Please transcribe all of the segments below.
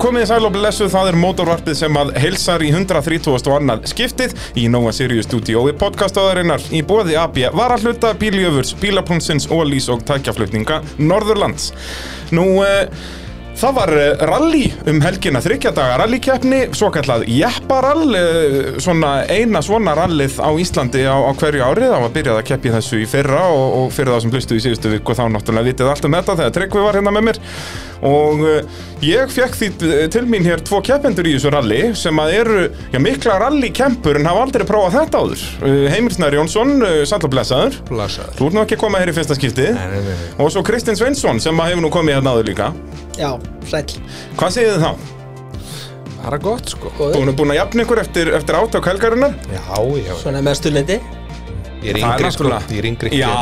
komið sæl og blessuð, það er mótorvarpið sem að heilsar í 130. og annað skiptið í Nova Sirius stúdíói podcastöðarinnar í bóði AB Varahluta, Bíljöfurs, Bílapunnsins, Ólís og tækjaflutninga Norðurlands. Nú, uh, það var eh, rally um helgina þryggjadaga rallykeppni, svo kallað jepparall, uh, svona eina svona rallið á Íslandi á, á hverju árið, það var byrjað að keppi þessu í fyrra og, og fyrir það sem hlustu í síðustu viku þá náttúrulega vitið allt um þetta þegar Tryggvi var hérna með mér. Og uh, ég fekk því til mín hér tvo keppendur í þessu rally sem að eru já, mikla rallykempur en hafa aldrei prófað þetta áður. Uh, Heimir Snær Jónsson, og blessaður. Blessaður. Þú ert nú ekki að koma hér í fyrsta skiptið. Nei, nei, nei, og svo Kristinn Sveinsson sem að hefur nú komið hérna áður líka. Já, sæll. Hvað segið þið þá? Bara gott sko. Búin, búin að jafna ykkur eftir, eftir átök helgarinnar? Já, já Svona með stulendi. Ég er Það er yngri sko náttúrulega- Ég er yngri Já,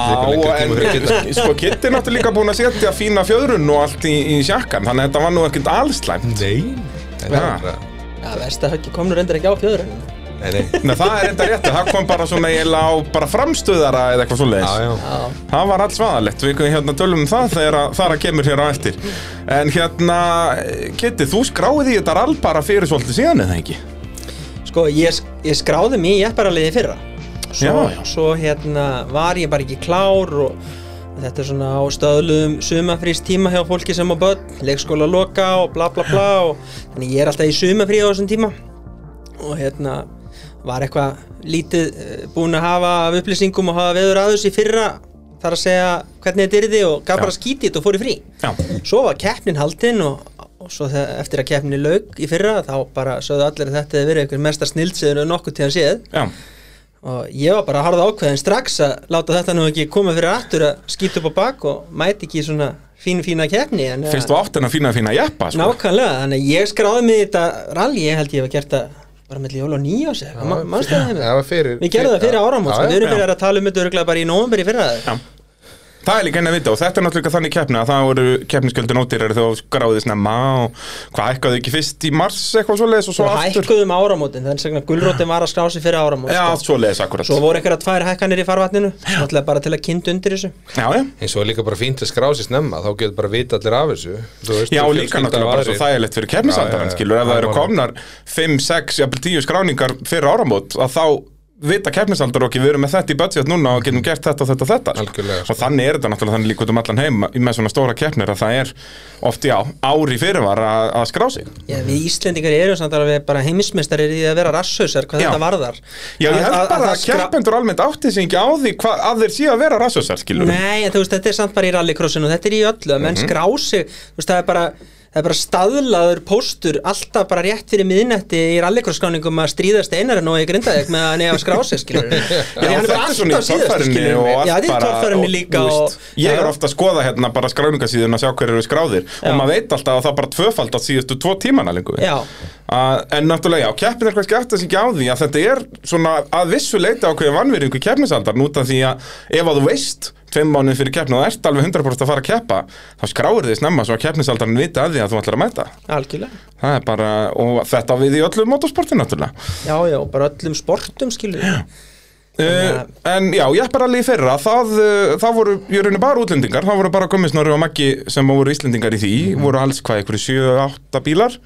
en sko Kitti er náttúrulega líka búin að setja fína fjöðrun og allt í, í sjakkan þannig að þetta var nú ekkert allslæmt Nei Það Ja. er bara Já, vest að höggi komnur endur ekki á fjöður. Nei, nei Nei, það er enda rétt, það kom bara svona eiginlega á bara framstöðara eða eitthvað svoleiðis Já, já Já, Það var allt svaðalegt, við hérna tölum um það þegar að það að kemur hér á eftir En hérna, Kitti, þú skráði í þetta rall bara fyrir svolítið síðan eða ekki? sko, ég, ég skráði mig í epparaliði fyrra. Svo, Já, já. svo hérna var ég bara ekki klár og þetta er svona á stöðluðum sumafrýst tíma hjá fólki sem á börn, leikskóla loka og bla bla bla og þannig ég er alltaf í sumafrí á þessum tíma og hérna var eitthvað lítið eh, búinn að hafa af upplýsingum og hafa veður aðeins í fyrra þar að segja hvernig þetta yrði og gaf bara skítið og fór í frí. Já, Svo var keppnin haldinn og, og svo þegar, eftir að keppnin lauk í fyrra þá bara sögðu allir að þetta hefði verið einhver mesta snild sem þau nokkuð tíðan séð. Já, og ég var bara að harða ákveðin strax að láta þetta nú ekki koma fyrir aftur að skýta upp á bak og mæti ekki svona fín fína keppni en fyrst þú átt hennar fína fína jeppa, sko? Nákvæmlega, þannig að ég skráði mig þetta rally, ég held ég hef gert það bara með jól og nýjás eða, var fyrir Við gerðum það fyrir áramót, sko. Við erum fyrir að tala um þetta bara í nóvember í fyrra Já. Það er líka enn að vita og þetta er náttúrulega þannig keppni að það voru keppniskjöldin ódýrari þegar þú skráðið snemma og hvað hækkaðu ekki fyrst í mars eitthvað svoleiðis og svo og aftur? hækkuðum áramótin, þannig að gulrótin var að skrá sig fyrir áramót Já, sko. svoleiðis akkurat. Svo voru einhverja tvær hækkanir í farvatninu Náttúrulega bara til að kynnt undir þessu. Já, já. Eins og er líka bara fínt að skrá sér snemma Þá getur bara vita allir af þessu. Þú veist, Já, og líka náttúrulega og bara svo þægilegt fyrir Já, keppnisandarann, já, já. skilur, ef það Það eru var- komnar 5, 6, jafnvel 10 skráningar fyrir áramót, að þá vita keppnisaldar okkur, við erum með þetta í budget núna og getum gert þetta og þetta og þetta Algjörlega, sko. og þannig er þetta náttúrulega þannig líka út um allan heim með svona stóra keppnir að það er oft, já, ári fyrirvar að, að skrá sig Já, við Íslendingar erum samt alveg bara heimismestari í að vera rasshausar hvað Já. þetta varðar Já, ég held bara að keppendur almennt átti sig ekki á því hva, að þeir að vera rassössar, skilur Nei, en þú veist, þetta er samt bara í rallycrossinu þetta er í öllu, að menn Mhm. skrá sig þú veist, það er bara það er bara staðlaður póstur alltaf bara rétt fyrir miðnætti í rallycross-skráningum að stríðast einarinn og ég grindaði með að nefna skrá sig, skilur Já, þetta er svona í torfærinni og allt Já, þetta er bara torfærinni og, líka þú og, veist, Ég er ofta að skoða hérna bara skráningasíðun að sjá hver eru skráðir Já. og maður veit alltaf að það bara tvöfald á síðustu tvo Já. uh, En náttúrulega, já, keppin er kannski aftur sig ekki á því að þetta er svona að vissu leita ákveðin vannvýringu keppnisaldar núta því að ef að þú veist tveim mánuð fyrir keppni og ert alveg 100% að fara að keppa þá skráir þið snemma svo að keppnisaldarinn viti að því að þú ætlar að mæta. Algjörlega. Það er bara, og þetta við í öllu motorsporti náttúrulega. Já, já, bara öllum sportum, skilur Uh, en já, ég er bara alveg í fyrra það, uh, það voru, ég raunin bara útlendingar. Það voru bara Gummisnori og Maggi sem voru Íslendingar í því, voru alls hvað, einhverju 7-8 bílar?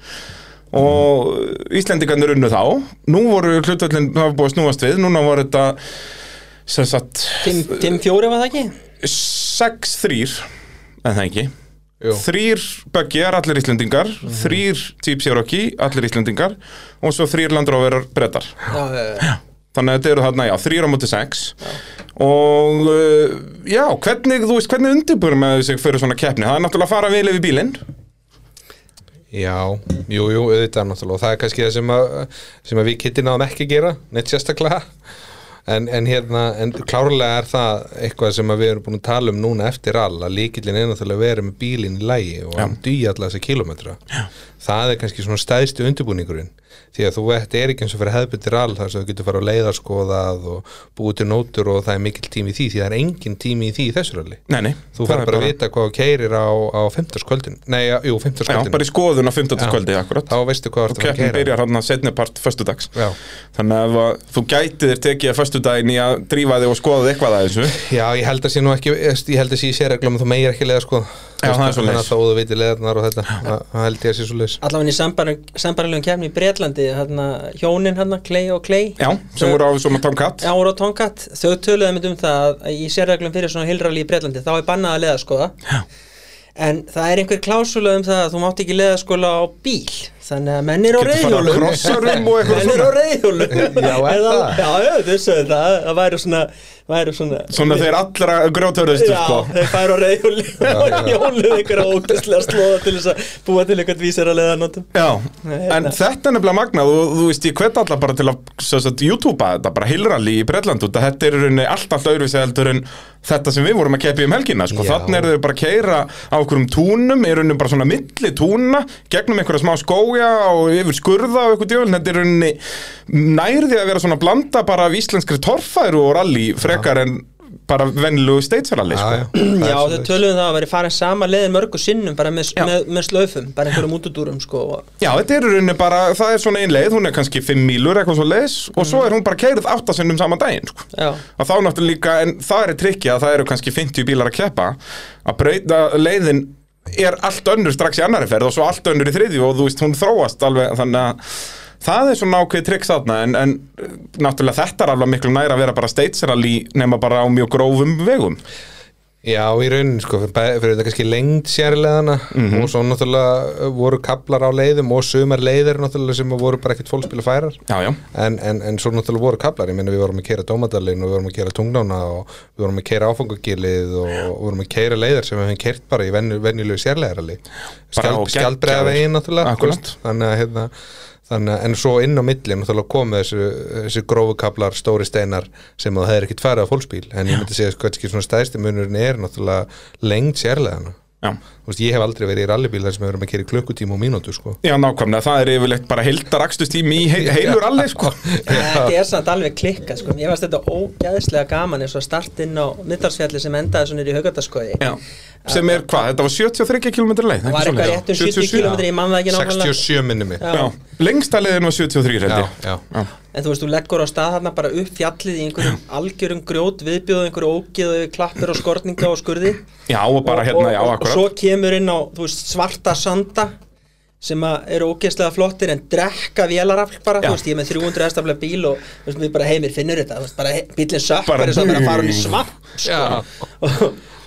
Og Íslendingarnir unnu þá. Nú voru hlutvöldin, það var búið snúast við. Núna voru þetta sem sagt Tim, Tim Fjóri var það ekki? 6-3 en það ekki? Jú. þrýr Buggyar, allir Íslendingar þrýr Jeep Cherokee, allir Íslendingar og svo þrýr Land Rover brettar Já, já, já. Þannig að þetta eru þarna, já, þrýra mútið sex. Og uh, já, hvernig, þú veist, hvernig undirbúrum með sig fyrir svona keppni? Það er náttúrulega að fara vel yfir bílinn. Já, jú, jú, auðvitað náttúrulega. Og það er kannski það sem að, sem að við kittir náðum ekki að gera, neitt sérstaklega en, en hérna, en klárlega er það eitthvað sem við erum búin að tala um núna eftir all, að líkillin er náttúrulega að vera með bílinn í lægi og hann dýja alla þessa kilometra Já. Það er kannski svona stæðstu undirbúningurinn. Því að þú þetta er ekki eins og fyrir hefðbundir all þar sem þú getur fara á leiðarskoðað og búið til nótur og það er mikill tími í því því það er engin tími í því í þessu ralli. Þú fara er bara að vita hvað keirir á, á 50 kvöldin nei, já, jú, 50 Já, kvöldin bara í skoðun á 15. Já. kvöldi, akkurat. Þá veistu hvað Og þú ert að fara að keppnin keira byrjar hann að setni part föstudags. Já. Þannig að þú gæti þér tekið að föstudaginn í að drífa þig og skoða Þannig að þó þú veitir leðarnar og þetta Það held ég að sé svo leis allavega í sambarlegum kemni í Breitlandi hérna, hjónin hérna, Clay og Clay. Já, sem voru á Tomcat Já, voru á Tonkat, þau töluðu einmitt um það að í sérreglum fyrir svona hilrali í Breitlandi þá er bannað að leða skoða Já. en það er einhver klásula um það að þú mátt ekki leða skola á bíl. Þannig að menn er á reyðhjólum krossarum og eitthvað menn er á reyðhjólum? Já, já, þau sögðu það, það væri svona væri svona Svona þeir allra grjótörðustu Já, sko. þeir færu á reyðhjóli og hjóluð einhverja ógæslega slóða til þess að búa til eitthvað vísir að leða notum Já, Nei, en hérna. þetta er nefnilega magnað og þú veist, ég hvet alla bara til að sagt, YouTube-a þetta, bara hilrali í Bretland út að þetta er rauninni allt allt öðruvísi heldur en þetta sem við vorum að keppi um helgina sko. Þannig eru þau bara að keira á einhverjum túnum í rauninni bara svona milli túna gegnum einhverja smá skója og yfir skurða og eitthvað djöfn, þetta er rauninni nærði að vera svona blanda bara af íslenskri torfæru og rally frekar en bara vennilugu steitsralli Já, sko. já, það Já, þau svoleiðis. töluðu um það að veri farin sama leiðin mörgu sinnum bara með, með, með slöfum, bara einhverjum útudúrum sko Já, þetta er í rauninni bara, það er svona ein leið, hún er kannski 5 mílur eitthvað svo leiðis og svo er hún bara keirið áttasinnum saman daginn, sko. Já, Og þá náttúrulega líka, en það er trikki að það eru kannski 50 bílar að keppa, að breyta leiðin er allt önnur strax í annari ferð og svo allt önnur í þriðju og þú veist, hún þróast alveg, þannig að það er svona ákveð trikk þarna, en, en náttúrulega þetta er alveg miklu næra að vera bara steitsrally nema bara á mjög grófum vegum. Já, í rauninni sko, fyrir þetta kannski lengd sérleðana Mhm. og svo náttúrulega voru kaplar á leiðum og sumar leiðir náttúrulega sem voru bara ekkert fólkspila færar Já, já. en, en, en svo náttúrulega voru kaplar, ég meina við vorum að keira dómadalinn og við vorum að keira tungnána og við vorum að keira áfangagilið og við vorum að keira leiðir sem við hefum keirt bara í venju, venjulegu sérleðarali Skjald, skjaldbreiða veginn náttúrulega þannig að hérna Þannig, að- en svo inn á milli náttúrulega komið þessu, þessu grófu kaplar, stóri steinar sem það hefur ekkert farið á fólksbíl en ég myndi segja sko, kannski svona stæðsti munurinn er lengd sérlegana Já. Þú veist, ég hef aldrei verið í rallybíl þar sem við erum að kera í klukkutíma og mínútu sko. Já, nákvæmlega, það er yfirleitt bara heildarakstustími í he heilur allir, sko. þetta er samt alveg klikkað sko. Ég varst þetta ógæðslega gaman eins og startinn á Middalsfjalli sem endaði svona í Haugardalskoði Já. Sem er hvað, þetta var 73 km leið, Það var eitthvað rétt um 70 km, ég man það ekki nákvæmlega. 67 minni mig Já. Já, lengsta leiðin var 73 held já, ég já. En þú veist, þú leggur á stað þarna bara upp fjallið í einhverjum algjörum grjót viðbjóðu, einhverju ógið og klappir og skorninga og skurði. Já, og bara og, hérna, já, og, og svo kemur inn á þú veist, svarta sanda sem að eru ógeðslega flottir en drekka vélarafl bara, Já. þú veist, ég er með 300 hestaflega bíl og þú veist, við bara heimir finnur þetta, þú veist, bara bílinn sökkar eins og bara að fara hún í svamp sko. Og,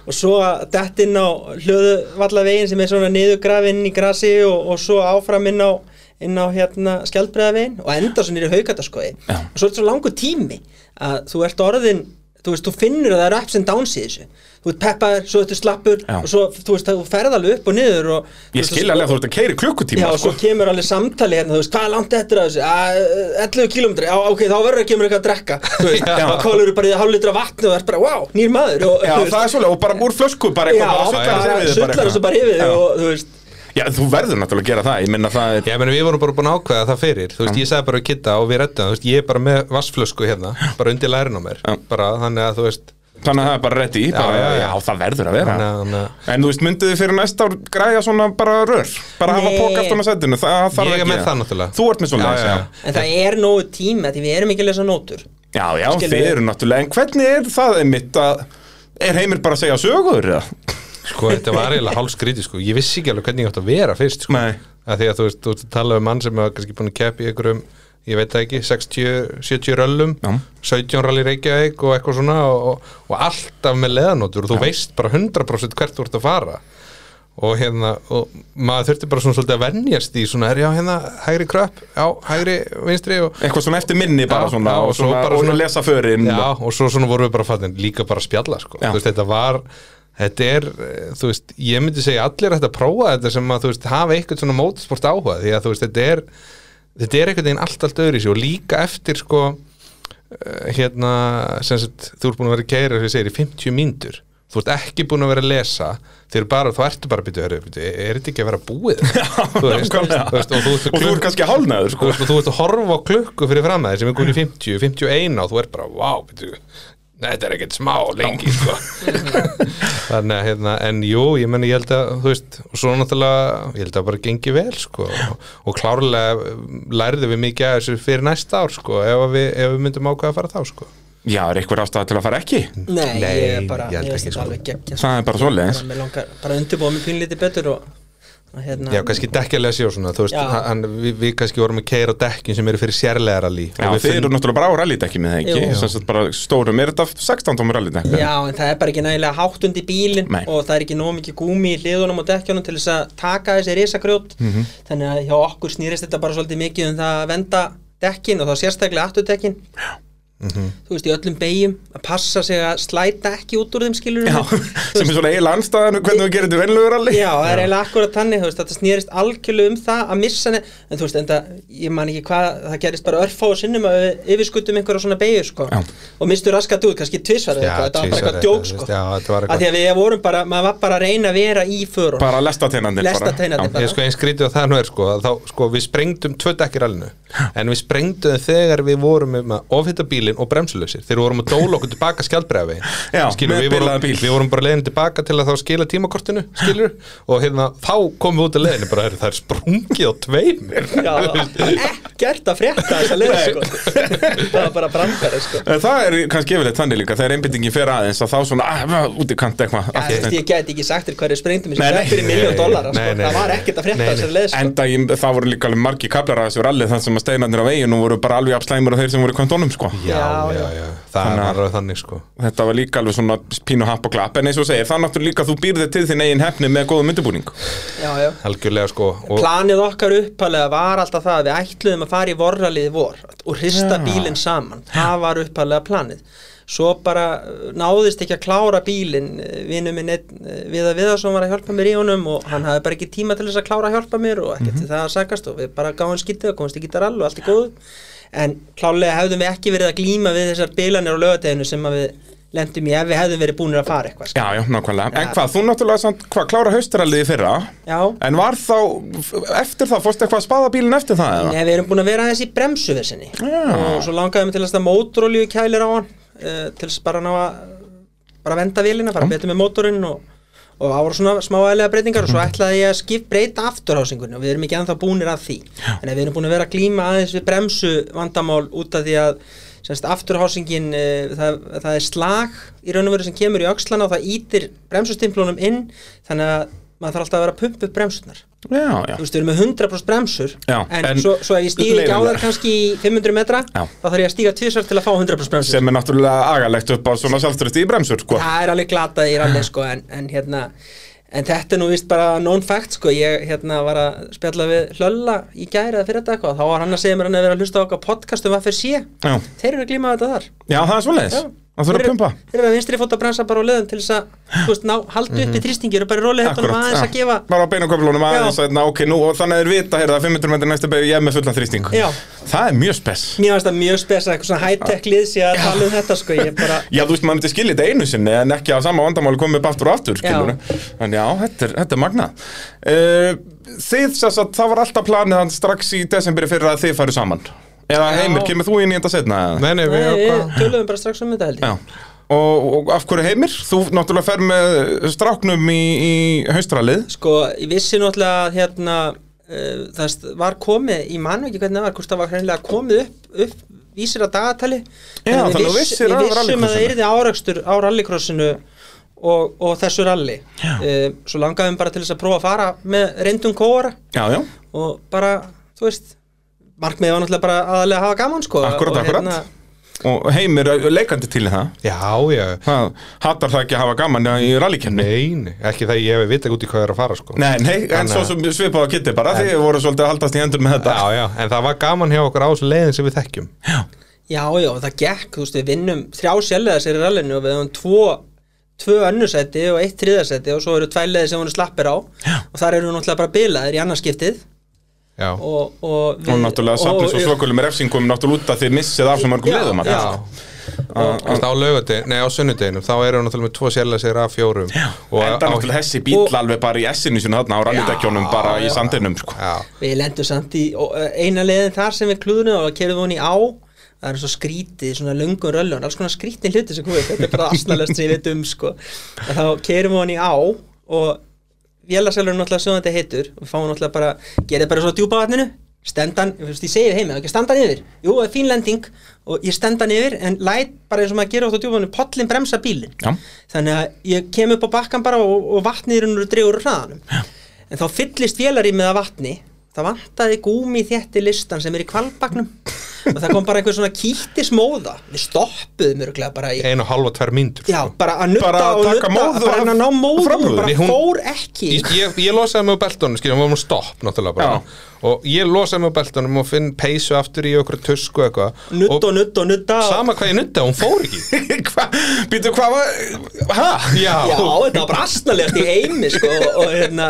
og svo dett inn á hlöðuvallavegin sem er svona niðurgrafinn í grasi og, og svo áfram inn á inn á hérna skjaldbreiðavegin og enda svo nýri haugataskoði Já. og svo er þetta svo langur tími að þú ert orðin þú veist, þú finnur að það eru ups and downs í þessu þú ert peppaður, svo ertu slappur Já. og svo, þú veist, þú ferð alveg upp og niður og, þú Ég skil alveg að þú ert að keiri klukkutíma Já, og svo sko. kemur alveg samtali hérna, þú veist, hvað er langt eftir að þessu? Að, 11 km, já, ok, þá verður að kemur eitthvað að drekka, þú veist, Já. þá kólur bara í hálf litra vatni og það er bara, wow, nýr maður og, Já, þú það er svolítið, og bara úr flösku bara Já, eitthvað, bara þig bara bara þig Já. þú Já, verður náttúrulega að gera það, ég minna það er Já, meni, við vorum bara búin að ákveða það fyrir Þú veist, ég sagði bara að kitta og við rettum það Þú veist, ég er bara með vassflösku hérna Bara undir lærin á mér Já. Bara þannig að þú veist Þannig að það er bara rétt í, bara, já, já, já. það verður að vera þannig að En þú veist, mynduðu fyrir næsta ár græja svona bara rör Bara hafa Nei. pók aftan að setinu, það þarf Ég er ekki með það náttúrulega Þú ert með svona, Já, já, já. En það er nógu tími að því við erum ekki að lesa nótur Já, já, Skilur þið eru náttúrulega En hvernig er það einmitt að Er heimir bara að segja sögur, eða? Sko, þetta var eiginlega hálf skrítið sko Ég vissi ekki alveg hvernig ég átt að vera fyrst sko Nei. að Því að þú veist, þú veist, tala um mann sem var kannski búin að keppa í einhverjum Ég veit það ekki, 60, 70 röllum Já. 17 rally Reykjavík og eitthvað svona og, og, og alltaf með leðanótur og þú veist bara 100% hvert þú ert að fara og hérna, og maður þurfti bara svona svolítið að venjast í svona, er já hérna hægri kröpp, já, hægri vinstri og Eitthvað svona eftir minni bara Já, svona já, Og og svo svona, og svona svona- lesa förin Já, og- og svo svona vorum við bara fattin líka bara spjalla sko. Já. þú veist, þetta var þetta er, eh, þú veist, ég myndi segja allir ætti að prófa þetta sem að, þú veist, hafa eitthvað svona mótorsport áhuga, því að þú veist, þetta er þetta er einhvern veginn allt allt öðru í sig og líka eftir sko eh, hérna, sem sagt, þú ert búin að vera að keira, sem ég segir, í 50 mínútur. Þú ert ekki búin að vera að lesa þeir bara, þú ertu bara að byrja, er þetta ekki að vera búið? Þú veist, þú veist, og þú, ert Og þú ert kannski hálnaður, Þú sko og þú veist að horfa á klukku fyrir fram að þér sem er komin í 50, 51 og þú ert bara, wow, betur, nei, þetta er ekkert smá lengi, sko. Þannig að, hérna, en jú, ég menn, ég held að, þú veist, og svo náttúrulega, ég held að bara gengi vel, sko, og, og klárlega lærði við mikið að þessu fyrir næsta ár, sko, ef að við, ef við myndum ákveða að fara þá, sko. Já, er eitthvað ástæða til að fara ekki? Nei, Nei, ég er bara, ég held ekki, sko. geggja Það er bara svoleiðis. Mér langar bara að undirbúa mig pínlítið betur og hérna Já, kannski dekkjalega séu svona, þú veist, Já. hann, við, við kannski vorum að keira á dekkin sem eru fyrir sérlega rally Já, þið eru náttúrulega bara á rallydekki með það ekki stórum, er þetta 16 tómur rallydekki? Já, en það er bara ekki nægilega hátt undir bílinn Nei. og það er ekki nóg mikið gúmi í hliðunum og dekkjunum til þess að taka þessi risagrjót Mhm. þannig að hjá okkur snýrist þetta bara svolítið mikið um það að venda dekkin og þá sérstaklega afturdekkin þú veist, í öllum beigjum að passa sig að slæta ekki út úr þeim skilur Já, sem er svona eiginlega anstæðan hvernig við gerum þetta venlugur rally Já, það er eiginlega akkurat þannig, þú veist, þetta snýrist algjörlega um það að missa ne en þú veist, en það, ég man ekki hvað, það gerist bara örfá og sinnum að við yfirskutum einhverja svona beigju, sko, og mistu raskat út, kannski tvisvar eða Já, eitthvað, þetta var bara eitthvað djók, þú sko, að því að við vorum bara, maður var bara að reyna að vera í förun, Bara lestateinandi er að að bílinn og bremsulösir þegar við vorum að dóla okkur tilbaka skjaldbrefi Já, skilur, með við vorum, bilaðan bíl. við vorum bara leiðin tilbaka til að þá skila tímakortinu skilur, og hérna þá komum við út að leiðinu bara, "Heyrðu, það er sprungið á tveimir ekkert að frétta þessa leið, sko, það var bara brandari, sko. En Það er kannski yfirleitt þannig líka þegar einbyttingin fer aðeins að þá svona að, út í kant eitthvað. Ég get ekki sagt þér hverju dollara, sko, það var ekkert að frétta Nei, nei. þessari leið, sko. Það voru líka alveg margi kaplar að þessu rally þannig sem að steinarnir á veginu voru bara alveg afslæmur og þeir sem voru í kantónum sko. já, Já, já, það var alveg þannig sko. Þetta var líka alveg svona pínu happ og klapp. En eins og segir, það er náttúrulega líka að þú býrði til þinn eigin hefni með góðum undirbúning. Já, já. algjörlega sko og, Planið okkar uppalega var alltaf það að við ætluðum að fara í vorraliði vor og hrista bílinn saman. Það var uppalega planið. Svo bara uh, náðist ekki að klára bílinn vinnu minn einn uh, Viðar Viðarsson var að hjálpa mér í honum og hann hafði bara ekki tíma til þess að klára að hjálpa mér og ekkert til það að sagast og við bara gáðum skýttið og ekki þar alveg og allt í góðu en klálega hefðum við ekki verið að glíma við þessar bílanir á lögateginu sem að við lendum í ef við hefðum verið búinir að fara eitthvað sko. Já, já, nákvæmlega. En Ja. hvað, þú náttúrulega samt, hvað, klára haustarallið í fyrra Já, En var þá, eftir það, fórstu eitthvað að spaða bílinn eftir það eða? Nei, við erum búin að vera aðeins í bremsuversinni Já. og svo langaði mig til að stað mótorolíu kælir á hann uh, til þess bara að ná að bara venda vélina, fara betur með mótorinn og, og það voru svona smá aðlega breytingar og svo ætlaði ég að skip breyta afturhásingunni og við erum ekki ennþá búnir að því. En við erum búin að vera að glíma aðeins við bremsu vandamál út af því að semst afturhásingin uh, það, það er slag í raun og veru sem kemur í öxlana og það ítir bremsustimplunum inn. Þannig að maður þarf alltaf að vera að pumpa upp bremsunar Já, já. þú veist, við erum með 100% bremsur Já, en, en svo, svo ef ég stíg ekki á það kannski í 500 metra þá þarf ég að stíga tvisvar til að fá 100% bremsur Sem er náttúrulega agalegt upp á svona sjálfstyrsti í bremsur, sko. það er alveg glatað í ralli sko, en, en hérna en þetta er nú vist bara known fact sko. ég hérna var að spjalla við Hlölla í gæri eða fyrir þetta eitthvað þá var hann að segja mér hann að vera að hlusta á okkar podcast um að fyrir sé þeir eru að glíma þetta þar já það er. Það þurfa að pumpa. þeir eru að vinstri fót að bremsa bara á leðum til þess að veist, ná, haldi upp í þrýstingir og bara róli hættunum aðeins að gefa Bara á beinu köflunum aðeins Já. að, ná, ok, nú, og þannig að þeir vita, heyrða, 500 metri næstu beigju, ég er með fullan þrýsting. Já. Það er mjög spes. mér finnst það mjög spesa, eitthvað svona high-tech lið sé að tala um þetta sko, ég bara Já, þú veist, maður myndi skilja þetta einu sinni en ekki að sama vandamáli komið upp aftur og aftur, skilur En já, þetta er, er. Eða heimir, kemur þú inn í þetta setna? eða? nei, nei, við, töluðum bara strax um þetta held ég Já. Og, og af hverju heimir? Þú náttúrulega fer með stráknum í, í haustralið. Sko, ég vissi náttúrulega að hérna uh, það var komið, ég man ekki hvernig það var hvort það var hreinlega komið upp, upp vísir að dagatali Já, þannig að Við vissum að það rallycrossinu. yrði árakstur á rallycrossinu og, og þessu rally uh, Svo langaðum bara til þess að prófa að fara með reyndum kóara Já, já. og bara, þú veist markmiði var náttúrulega bara aðalega að hafa gaman sko Akkúrat, og, akkúrat. Og heimir er leikandi til það. já, já Það hattar það ekki að hafa gaman í rallykemni. Nei, nei, ekki það ég hef vita út í hvað er að fara sko Nei, nei, en Þannig svo sem svipað á kitti bara, þið voru svolítið að haldast í hendur með þetta. Já, já, en það var gaman hjá okkur á þessu leiðin sem við þekkjum Já, já, það gekk, þú veist, við vinnum þrjá sjálflega sér í rallinu og við höfum tvo tvö önnusæti og eitt þriðasæti og svo eru tvær leiði sem hún er slappir á já. og þar eru náttúrulega bara bilaðir í annarskiptið Já, og, og, við, Og náttúrulega safnir svo svökulum með refsingum náttúrulega út að þið missið af svo mörgum Já, liðum já. að Þú veist, á laugardegin, nei á sunnudeginum þá eru náttúrulega með tvo sérlega sér af fjórum já. og Enda náttúrulega þessi bíl alveg bara í essinu sinni þarna á rallydekjónum bara í sandinum sko. já, við lendum samt í uh, eina leiðin þar sem við klúðunum og kerðum hún í á það er svo skrítið, svona löngum röllun alls konar skrítið hluti sem komið, þetta er bara asnalest sem ég veit um sko, að þá kerðum við hún í á og vélaselurinn náttúrulega sem þetta heitur. Og við fáum náttúrulega bara, gerði bara svo djúpa vatninu stendan, þú veist, ég segi heimi, ekki standa hann yfir. Jú, það er fín lending og ég stenda hann yfir en læt bara eins og maður gerir á djúfanum pollin bremsa bílinn. Já. þannig að ég kem upp á bakkan bara og, og vatnið er dregur úr hraðanum. En þá fyllist vélarið með að vatni það vantaði gúmi þétti listan sem er í kvalbagnum og það kom bara einhver svona kýttismóða við stoppuðum öruglega bara í Einu og halva tvær mínútur Já, bara að nutta Bara að og taka nutta móðu bara að ná móðu framrúðunni. bara Hún- fór ekki Ég, ég, ég losaði mig á beltunum, skiljum, við varum stopp náttúrulega bara Já. Og ég losaði mig á beltunum og finn peysu aftur í okkur tusku eitthvað. Nutt og nutt og nutta sama hvað ég nutta, hún fór ekki. Hva, býtu hvað var Hæ? Já, Já, þetta var bara astnalegast í heimi sko, og, og, hérna,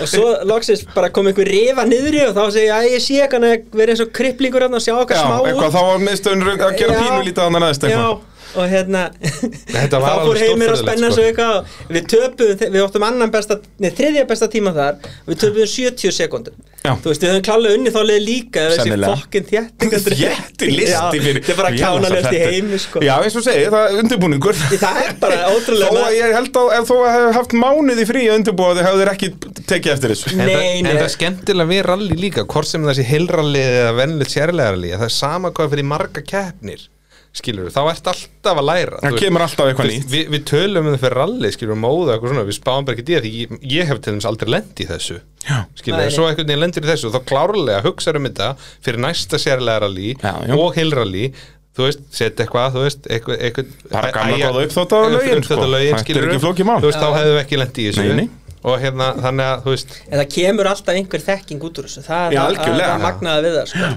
og svo loksins bara kom einhver rifa niðri og þá segi ég að ég sé ekki hann að vera eins og kripplingur hérna og sjá okkar Já, smá út. eitthvað, þá var miðstöðun að gera Já. pínu lítið annað næst Já, eitthvað og hérna Þetta var þá alveg fór heimir að spenna svo eitthvað og við töpuðum, við áttum annan besta nei, þriðja besta tíma þar við töpuðum 70 sekundum Já. þú veist, við höfum klálega unni þá leið líka ef þessi fokkin þjættingadrykkur- Þétti listi Já, fyrir þetta er bara kjánalegt í heimi sko. Já, eins og segi, það er undirbúningur. Það er bara Þó ótrúlega að ég held að ef þú hefur haft mánuði frí að undirbúa þið hefur ekki tekið eftir þessu. En, Nei, það, nei. en það er skemmtilega við rally líka hvort sem þessi heilralli eða vennilegt sérlega rally það er sama hvað fyrir marga keppnir skilur við, þá ert alltaf að læra Það kemur alltaf eitthvað nýtt. við, við tölum um það fyrir rally, skilur við, móða eitthvað svona, við spáum bara ekki því ég, ég hef til þess aldrei lent í þessu Já. skilur við, svo einhvern veginn lendir í þessu og þá klárlega hugsaður um þetta fyrir næsta sérlega rally Já, já. og heilrally þú veist, setja eitthvað, þú veist eitthvað, eitthvað, Bara gamla góða uppþvottavél-lögin, sko. uppþvottavél-lögin, Þetta er skilurðu. ekki flókið mál. þú veist, þá hefðum við ekki lent í þessu Nei, nei. og hérna, þannig að, þú veist En það kemur alltaf einhver þekking út úr þessu Það er algjörlega. það magnaði við það sko.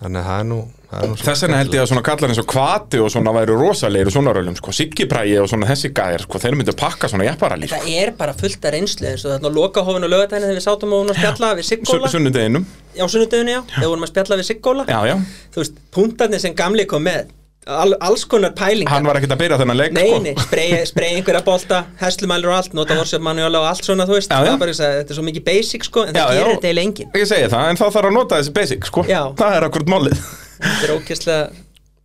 Þannig að það er nú, það nú Þess vegna held ég að svona kallar eins og kvati og svona væri rosalegir og svona rölum sko, Siggiprægi og svona þessi gæðir sko, þeir myndu pakka svona jepparali sko, Það er bara fullt af reynslu eins og þarna lokahófin og lögatæni þegar við sátum og hún að spjalla við Siggóla sunnudeginum. Á sunnudeginu já, þegar vorum að spjalla við Siggóla Já, já, þú veist, punktarnir sem gamli kom með al, alls konar pælingar hann var ekkert að byrja þennan leik Nei, sko. sprey einhverja bolta, hestlumælur og allt, nota vorsjöf manuála og allt svona, þú veist, Já, já. bara þetta er svo mikið basic, sko, en Já, það gerir þetta eiginlega enginn. Ég segi það, en þá þarf að nota þessi basic sko. Það er akkurat málið Þetta er ókesslega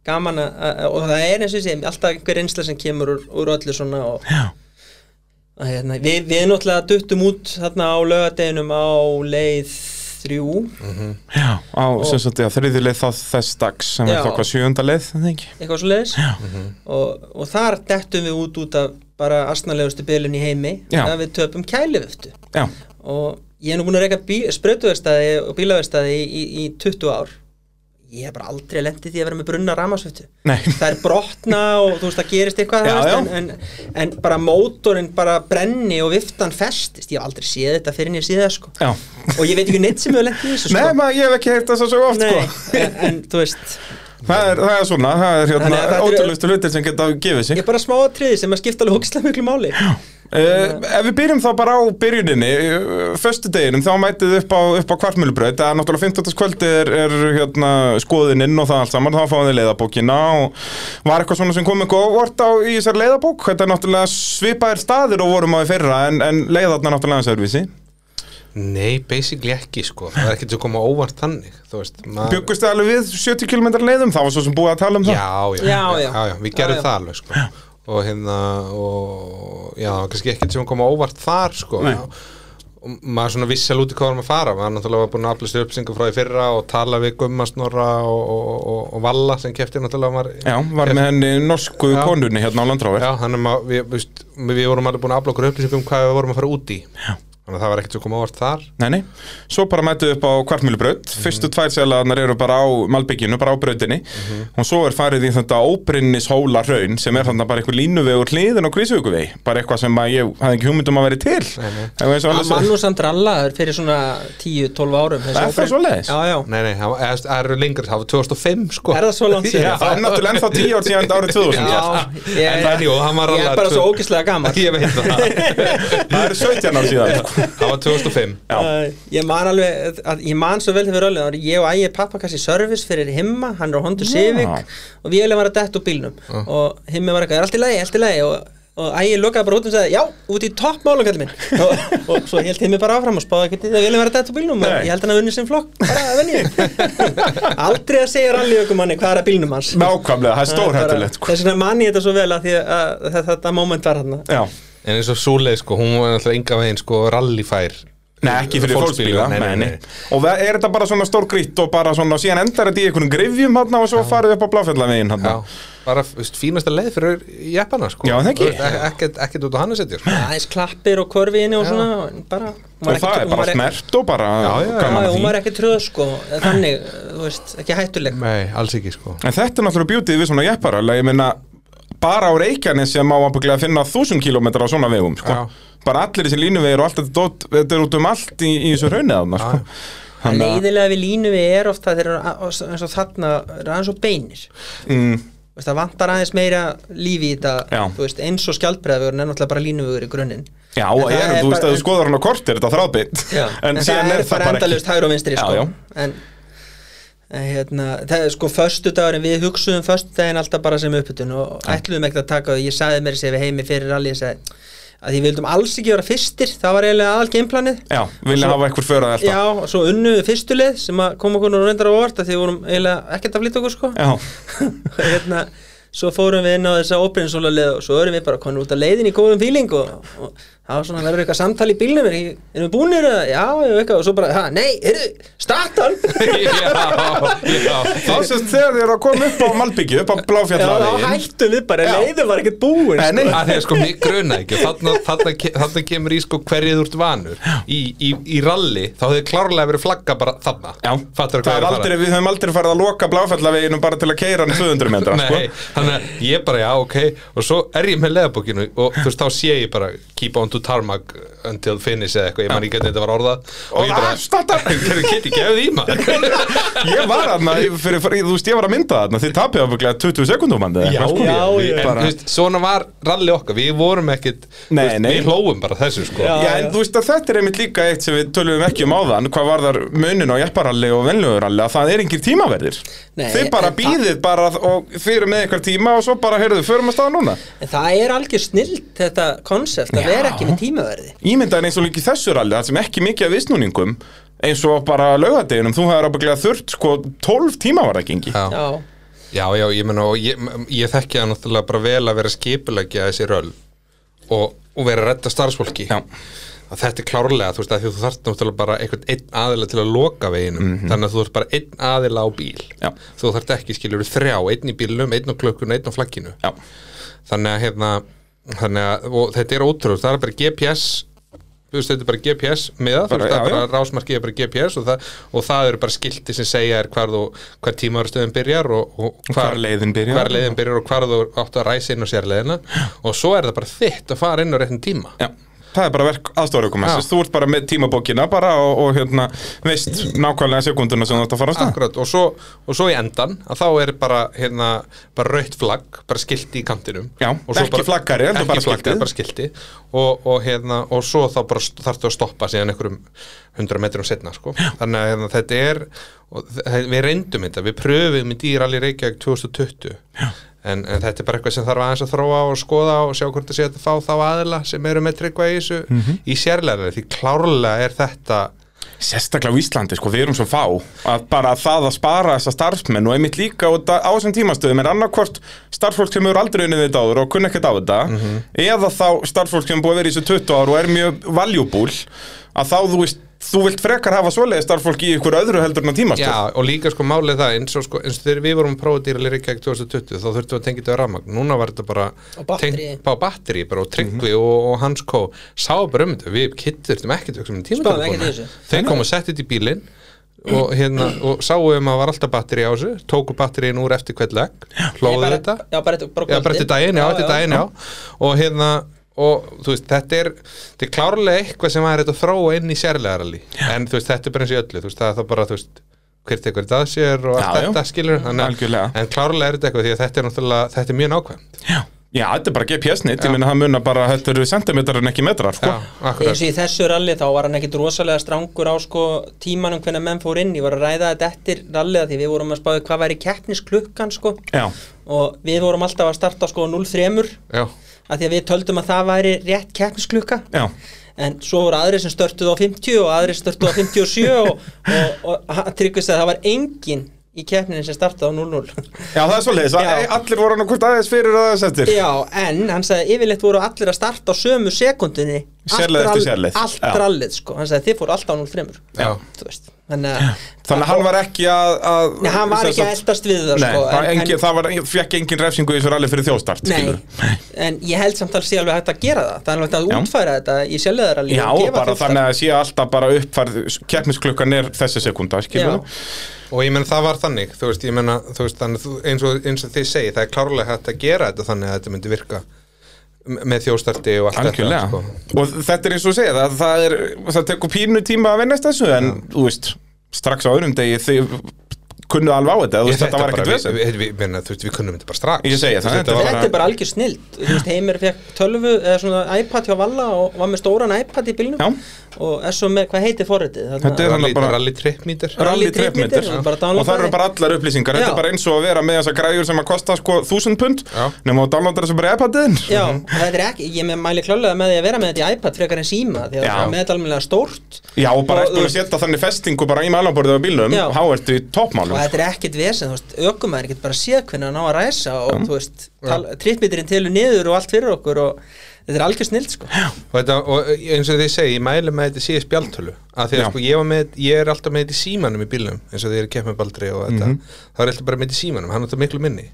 gaman að, og það er eins og segi, alltaf einhver reynsla sem kemur úr, úr öllu svona og að, hérna, við, við náttúrulega duttum út þarna á lögadeginum á leið þrjú, já á sem sagt, já, þriði leið þá þess dags sem er Já. þá hvað sjönda leið, það ekki? Eitthvað svo leiðis og, og þar dettum við út út af bara astnalegustu bylun í heimi Já. að við töpum kælivöftu Já, og ég er nú búin að reyka sprautuverstaði og bílaverstaði í, í, í 20 ár ég hef bara aldrei lendið því að vera með brunna ramasvöftu nei. Það er brotna og þú veist það gerist eitthvað Já, já. en, en, en bara mótorinn bara brenni og viftan festist. Ég hef aldrei séð þetta fyrir séð það sko. Já, og ég veit ekki neitt sem hefur lendið þessu nei, sko maður, ég hef ekki heyrt þess að svo oft Nei, sko en, en þú veist. Það er, það er svona, það er hérna að ótrúlustu hlutir sem geta gefið sig. Ég er bara smá atriði sem að skipta alveg hókslega miklu máli Uh, ef við byrjum þá bara á byrjuninni uh, föstudeginum þá mætið þið upp á, upp á kvartmjölubraut það er náttúrulega 15. kvöldi er, er hérna, skoðininn og það allt saman. Þá fáum við leiðabókina og var eitthvað svona sem kom eitthvað óvart á í þessar leiðabók? Þetta er náttúrulega svipaðir staðir og vorum á í fyrra en, en leiðarna náttúrulega aðeins öðruvísi. Nei, basically ekki sko. Það er ekkert sem koma óvart þannig Þú veist, maður Bjöggust þið alveg við 70 km leiðum? Það var svo sem búið að tala um það. Já, já, Já, já, já. já, við gerum Já, já. það alveg sko Og hérna, og já, kannski ekkert sem koma óvart þar sko Nei. Og maður svona vissi alveg út í hvað varum að fara maður náttúrulega var búin að afla sér uppsingu frá því fyrra og tala við Gumma Snorra og, og, og, og Valla sem kefti náttúrulega var, Já, var með henni norsku Já. konunni hérna á landráður Já, þannig að maður- við, við, við vorum alveg búin að afla okkur upplýsingum um hvað við vorum að fara út í Já. Þannig að það var ekkert sem koma óvart þar. Nei, nei, svo bara mættu upp á kvartmjölubraut Fyrstu tvær selaðarnar eru bara á Malbygginu, bara á brautinni. Og svo er farið í þetta óbrinnis hóla raun Sem er þannig bara einhver línuvegur hliðin á Kvísvíkuvegi Bara eitthvað sem að ég hafði ekki hugmynd um að vera til. Og að annars- Manu Sandralla er fyrir svona 10-12 árum Er það óbreytt- svoleiðis? Já, já, Nei, nei, það eru lengur, það var 2005 sko. Er það svo langt síðan? Já, það er náttúrulega ennþá tíu ár síðan árið 2000 Já, ég, En það, var ég er alveg bara tvö- svo ógeðslega gammal Ég veit það Það eru 17 ár síðan sko. Það var 2005 Já. Uh, ég man alveg að, ég man svo vel þegar við ég og ægi pappakassi service fyrir himma hann er á Honda Civic og við erum var að detta úr bílnum og himmi var eitthvað, allt í lagi, allt í lagi? Og, og ægi lokaði bara út og sagði, já, út í toppmálum kallið minn. Og, og svo held himmi bara áfram og spáði í það við erum var að detta úr bílnum og Nei. ég held hann að vunni sem flokk, bara að venni aldrei að segja ralli okkur manni hvað er að bílnum hans. Nákvæmlega, það er stórhættulegt Já, En eins og Súleið sko, hún var náttúrulega enga veginn sko rallyfær Nei, ekki fyrir fólksbíla, nei, nei, nei. Og það- er þetta bara svona stór grýtt og bara svona, síðan endar þetta í einhvern grifjum hann og svo farið upp á bláfjallavegin hann Já, bara veist, fínasta leið fyrir jeppana sko. Já, það ekki. Ek- ekkert, ekkert út á hann að setja sko. aðeins klappir og korfi inni og svona en bara, hún var Og það ekki- er hún bara var ekki- smert og bara Já, já, já. gaman Já, að hún því. var ekki tröð sko þannig, þú veist, ekki hættuleg Nei, alls ekki sko. En þetta er náttúrulega bjútið við svona jepparöl Ég meina, bara á Reykjanes sem á að finna þúsund kílómetra á svona vegum sko. Bara allir þessi línuvegir og allt þetta dót, Þetta er út um allt í, í þessu þarna sko. Leiðilega við línu við er ofta þeir eru eins og þarna er aðeins og beinir mm, Þú veist, það vantar aðeins meira lífi í þetta veist, eins og skjaldbreðavegurinn er náttúrulega bara línuvegur í grunninn Já, En er, er þú veist að þú skoðar hann á kort er þetta þráðbytt Já, en, það er bara endalust hægur og vinstri sko. já. En, en hérna, það er sko föstudagurinn, við hugsuðum föstudaginn alltaf bara sem uppbytun og ætluðum ekkert að taka það, ég sagði mér sér við heimi fyrir rally, ég sagði að því við vildum alls ekki vera fyrstir, það var eiginlega aðal gameplanið Já, vilja Svo- hafa eitthvað förað alltaf Já, og svo unnu við fyrstulið sem að koma okkur nú reyndar á orð að því við vorum eiginlega ekkert að flytta okkur sko. Já, og hérna, svo fórum við inn á þessa óbrinnsóla leið og svo erum við bara konur út að leiðin í góðum fíling og, og það var svona, verður eitthvað samtal í bílnum er, erum við búinir eða, já, já, eitthvað og svo bara, ha, nei, heyrðu, startan Já, já. Þá sést þegar þið eru að koma upp á Malbyggju, upp á Já, þá Bláfjallavegin hættum við bara, Já. leiðin var ekkert búin Nei, nei. að því að sko mig gruna ekki. Þarna, þarna, ke- þarna kemur í sko hverju þú ert vanur í, í, í rally þá hefði klárlega verið flagga bara þarna. Fattar það er aldrei, við höfum aldrei farið að loka Bláfjallaveginum bara til að keira hann 200 metra sko. Nei, þannig að ég bara já ok. Og svo er ég með leðabókinu og þú veist þá sé ég bara keep on to tarmac until finish eða eitthvað, ég man ekki hvernig þetta var orðað Og ég bara, að starta hvernig get ég gefið í maður Ég var aðna, fyrir, fyrir, þú veist ég var að mynda þarna Þið tapið ábygglega 20 sekundum hann Já, já, við, já. en Bara- þú veist, svona var rally okkar, við vorum ekkit Nei, veist, nei. við hlóum bara þessu sko Já. Já, en þú veist að þetta er einmitt líka eitt sem við tölum ekki um áðan Hvað var þar munin á jepparalli og venluguralli Að það er engin tímaverðir Nei, Þið bara býðið bara og fyrir með eitthvað tíma Og svo bara, heyrðu, förum að staða núna En það er algjör snilt þetta konsept að Já. vera ekki með tímaverði Ímyndaðin eins og líka í þessu ralli Það sem ekki mikið af viðsnúningum Eins og bara laugadeginum Þú hefur ábygglega þurft sko 12 tíma var það gengi Já. Já, Já, já, ég menna og ég, ég þekki það náttúrulega bara vel að vera skipulegja þessi röll og, og vera að redda starfsfólki Já. að þetta er klárlega, þú veist, að því þú þarft náttúrulega bara einhvern einn aðila til að loka veginum þannig að þú þarft bara einn aðila á bíl. Já. þú þarft ekki skilur þrjá, einn í bílnum, einn á klukkuna, einn á flagginu Já, þannig að hérna þannig að, þetta er ótrúlega, það er bara GPS veist, þetta er bara GPS miða, Bara- það er bara rásmarkið er bara GPS og það, og það eru bara skilti sem segja er hvar hvar tímaðurstöðum byrjar og, og hvar leiðin byrjar. hvar leiðin byrjar og hvar þú áttu að ræsa inn á sérleiðina. Og svo er það bara þitt að fara inn á réttin tíma. Já, það er bara verk aðstofurökum Já. Þú ert bara með tímabókina bara og, og hérna, veist nákvæmlega sekunduna sem þú ert að fara á stað. Akkurat, og svo, og svo í endan að þá er bara, hérna, bara rautt flagg bara skilti í kantinum. Já, ekki flaggari, heldur ekki bara flaggari, skiltið. bara skilti og, og, hérna, og svo þá bara þarftu að stoppa síðan einhverjum 100 metrum setna sko. þannig að hérna, þetta er við reyndum þetta, við pröfum í dýralli Reykjavík 2020 en, en þetta er bara eitthvað sem þarf aðeins að þróa og skoða og sjá hvort það sé að fá þá aðila sem eru með tryggva í þessu Mhm. í sérlega því klárlega er þetta Sérstaklega á Íslandi, sko, við erum svo fá að bara það að spara þessa starfsmenn og einmitt líka á þessum tímastöðum er annarkvort starfsfólk sem hefur aldrei unnið þetta áður og kunni ekkert á þetta eða þá starfsfólk sem búið að vera í þessu 20 ár og er mjög valjúbúl að þá, þú veist, þú vilt frekar hafa svoleiði starfsfólk í ykkur öðru heldur en á tímastöð Já, og líka sko málið það eins og sko, eins og þegar við vorum að prófa dýra Reykjavík 2020 þá þurftum við að tengja þetta á rafmagn. Núna var þetta bara Á á batteri bara og tryggvi og, og hans kó sá bara um þetta, við kittur þurftum ekki tökum tíma Spáðum ekkert í þessu. þeir komu að setja þetta í bílinn og hérna, og sáum að var alltaf batteri á þessu tóku batteríin úr eftir hvert legg hlóðu þetta. Já, bara, bara, Já, bara eftir daginn, já, eftir daginn, já. Og hérna, og þú veist, þetta er þetta er klárlega eitthvað sem er þetta að þróa inn í sérlegarali, en þú veist, þetta er bara eins og öllu, þú veist, það er það bara, þú veist hver tekur þetta að sér og allt þetta skilur Algjörlega. en klárlega er þetta eitthvað því að þetta er náttúrulega, þetta er mjög nákvæmt Já, Já, þetta er bara GPS-nýtt, ég meina það munar bara þetta eru sentimetrar en ekki metrar, sko. Eins og í þessu ralli þá var hann ekkit rosalega strangur á sko tímanum hvernig menn fór inn. Ég var að ræða þetta eftir rallið því við vorum að spáði hvað væri keppnisklukkan sko. Já, og við vorum alltaf að starta sko 0-3 Já, að því að við töldum að það væri rétt keppnisklukka. En svo voru aðri sem störtuð á 50 og aðri störtuð á 57 og, og, og, og tryggvist að það var engin í keppninni sem startaði á 0-0 Já, það er svolítið, allir voru hann hvort aðeins fyrir og aðeins eftir. Já, en hann sagði yfirleitt voru allir að starta á sömu sekundinni Sérleið eftir sérleið. Allt Já. rallið, sko, hann sagði þið fóru alltaf á 0-3 Já. Þú veist, þannig að Þannig að hann var ekki að, að Nei, hann var ekki að eldast við það, Nei, sko það, en, engin, það var, fekk engin refsingu í þessu rally fyrir þjóstart Nei, en ég held samt að sé alveg hægt að gera það. Það er alveg hægt að útfæra þetta í sjálfleðaralli Já, bara þannig að sé alltaf bara uppfærð keppnisklukkan er þessi sekunda, skilur. Og ég menn það var þannig þú veist, ég menna, þú veist, þannig, eins, og, eins og þið segi, það er klárlega hægt að gera þetta þannig að þetta myndi virka með þjóstarti og allt Algjörlega, þetta sko. og þetta er eins og segja það, það, er, það tekur pínu tíma að vennast þessu en þú veist, strax á öðrum degi þið kunnu alveg á þetta, þú Ég, veist, þetta var ekkert við, vesen við, við, við, við kunnum þetta bara strax. Ég segi það, veist, þetta var Þetta er bara algjör veist, Heimir fekk tölvu eða svona iPad hjá Valla og var með stóran iPad í bílnum. Já. og er svo með, hvað heitir forritið? Þetta er bara- rally tripmeter. Rally Rally tripmeter, tripmeter. bara og það eru bara allar upplýsingar. Þetta er bara eins og að vera með þessa græjur sem að kosta sko þúsund pund. Nema að downloada þessu bara iPad-in. Þetta er ég mæli klálega með því að vera með þetta í iPad frekar en síma því að það er með þetta alveg stórt. Já, og bara eftir að setja þannig festingu bara í mælaborðið á bílnum þá ertu í toppmálum og þetta er ekkit vesen, þú veist, ökumæður getur bara séð hvernig hann á að ræsa og þú veist, trippmitirinn telur niður og allt fyrir okkur og þetta er algjör snild sko. Og, þetta, og eins og þið segi, ég mæli með þetta í spjaltölu að því að sko, ég, var með, ég er alltaf með þetta í símanum í bílnum eins og þið eru kepp með baldri og þetta. Mhm. þá er alltaf bara með þetta í símanum, hann er þetta miklu minni.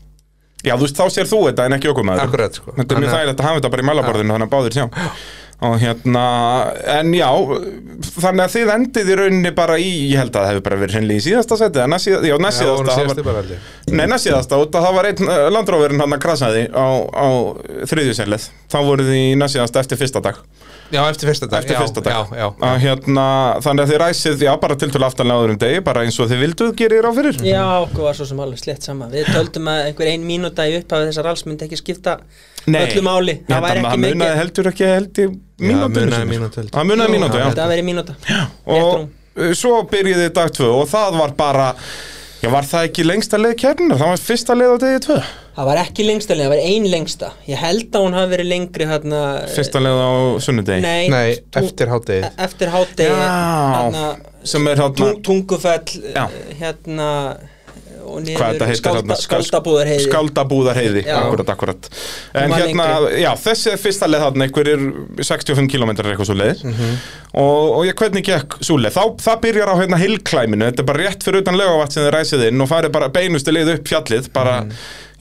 Já, þú veist, þá sér þú þetta en ekki ökumæður Akkurat, sko. Þetta er mjög þægilegt að hafa þetta bara í mælaborðinu þannig að báðir sjá og hérna, en já þannig að þið endið í rauninni bara í ég held að það hefur bara verið hreinlega í síðasta seti já, næst síðasta, já, næst Já, síðasta hún það síðasti var, bara allir Nei, næst síðasta, út að það var einn uh, landróverinn hann að krasaði á, á þriðjusellið þá voruð þið í næst síðasta eftir fyrsta dag Já, eftir fyrsta dag eftir já, fyrsta dag. Já, já, Að, hérna, þannig að þið ræsið, já, bara tiltölu aftanlega áður um degi, bara eins og þið vilduð gerir á fyrir. Já, okkur var svo sem alveg slett sama. Við töldum að einhver ein mínúta í upphafi þessar alls myndi ekki skipta öllu máli. Nei, Það það ekki munaði mikið. heldur ekki held í mínútu munaði mínútu, held ég. Það munaði mínútu, já. Það væri mínúta. Rétt og rúm. uh, svo byrjiði dag tvö og það var bara já var það ekki lengsta leið kérna það var fyrsta leið á degi tvö Það var ekki lengsta leið, það var ein lengsta Ég held að hún hafi verið lengri hérna fyrsta leið á sunnudegi Nei, Nei, tú- eftir hádegið. e- Eftir hádegi Já. hérna, sem er tung, Tungufell Já. hérna og niður skálda, skáldabúðar heiði Skaldabúðarheiði, Já. akkurat, akkurat En hérna, já, þessi er fyrsta leið þarna einhverjir 65 km eitthvað svo leið. Mhm. og, og ég hvernig gekk svo leið, þá, það byrjar á hérna hillklæminu, þetta er bara rétt fyrir utan lögavat sem þið ræsið inn og farið bara beinustu leið upp fjallið, bara, Mhm.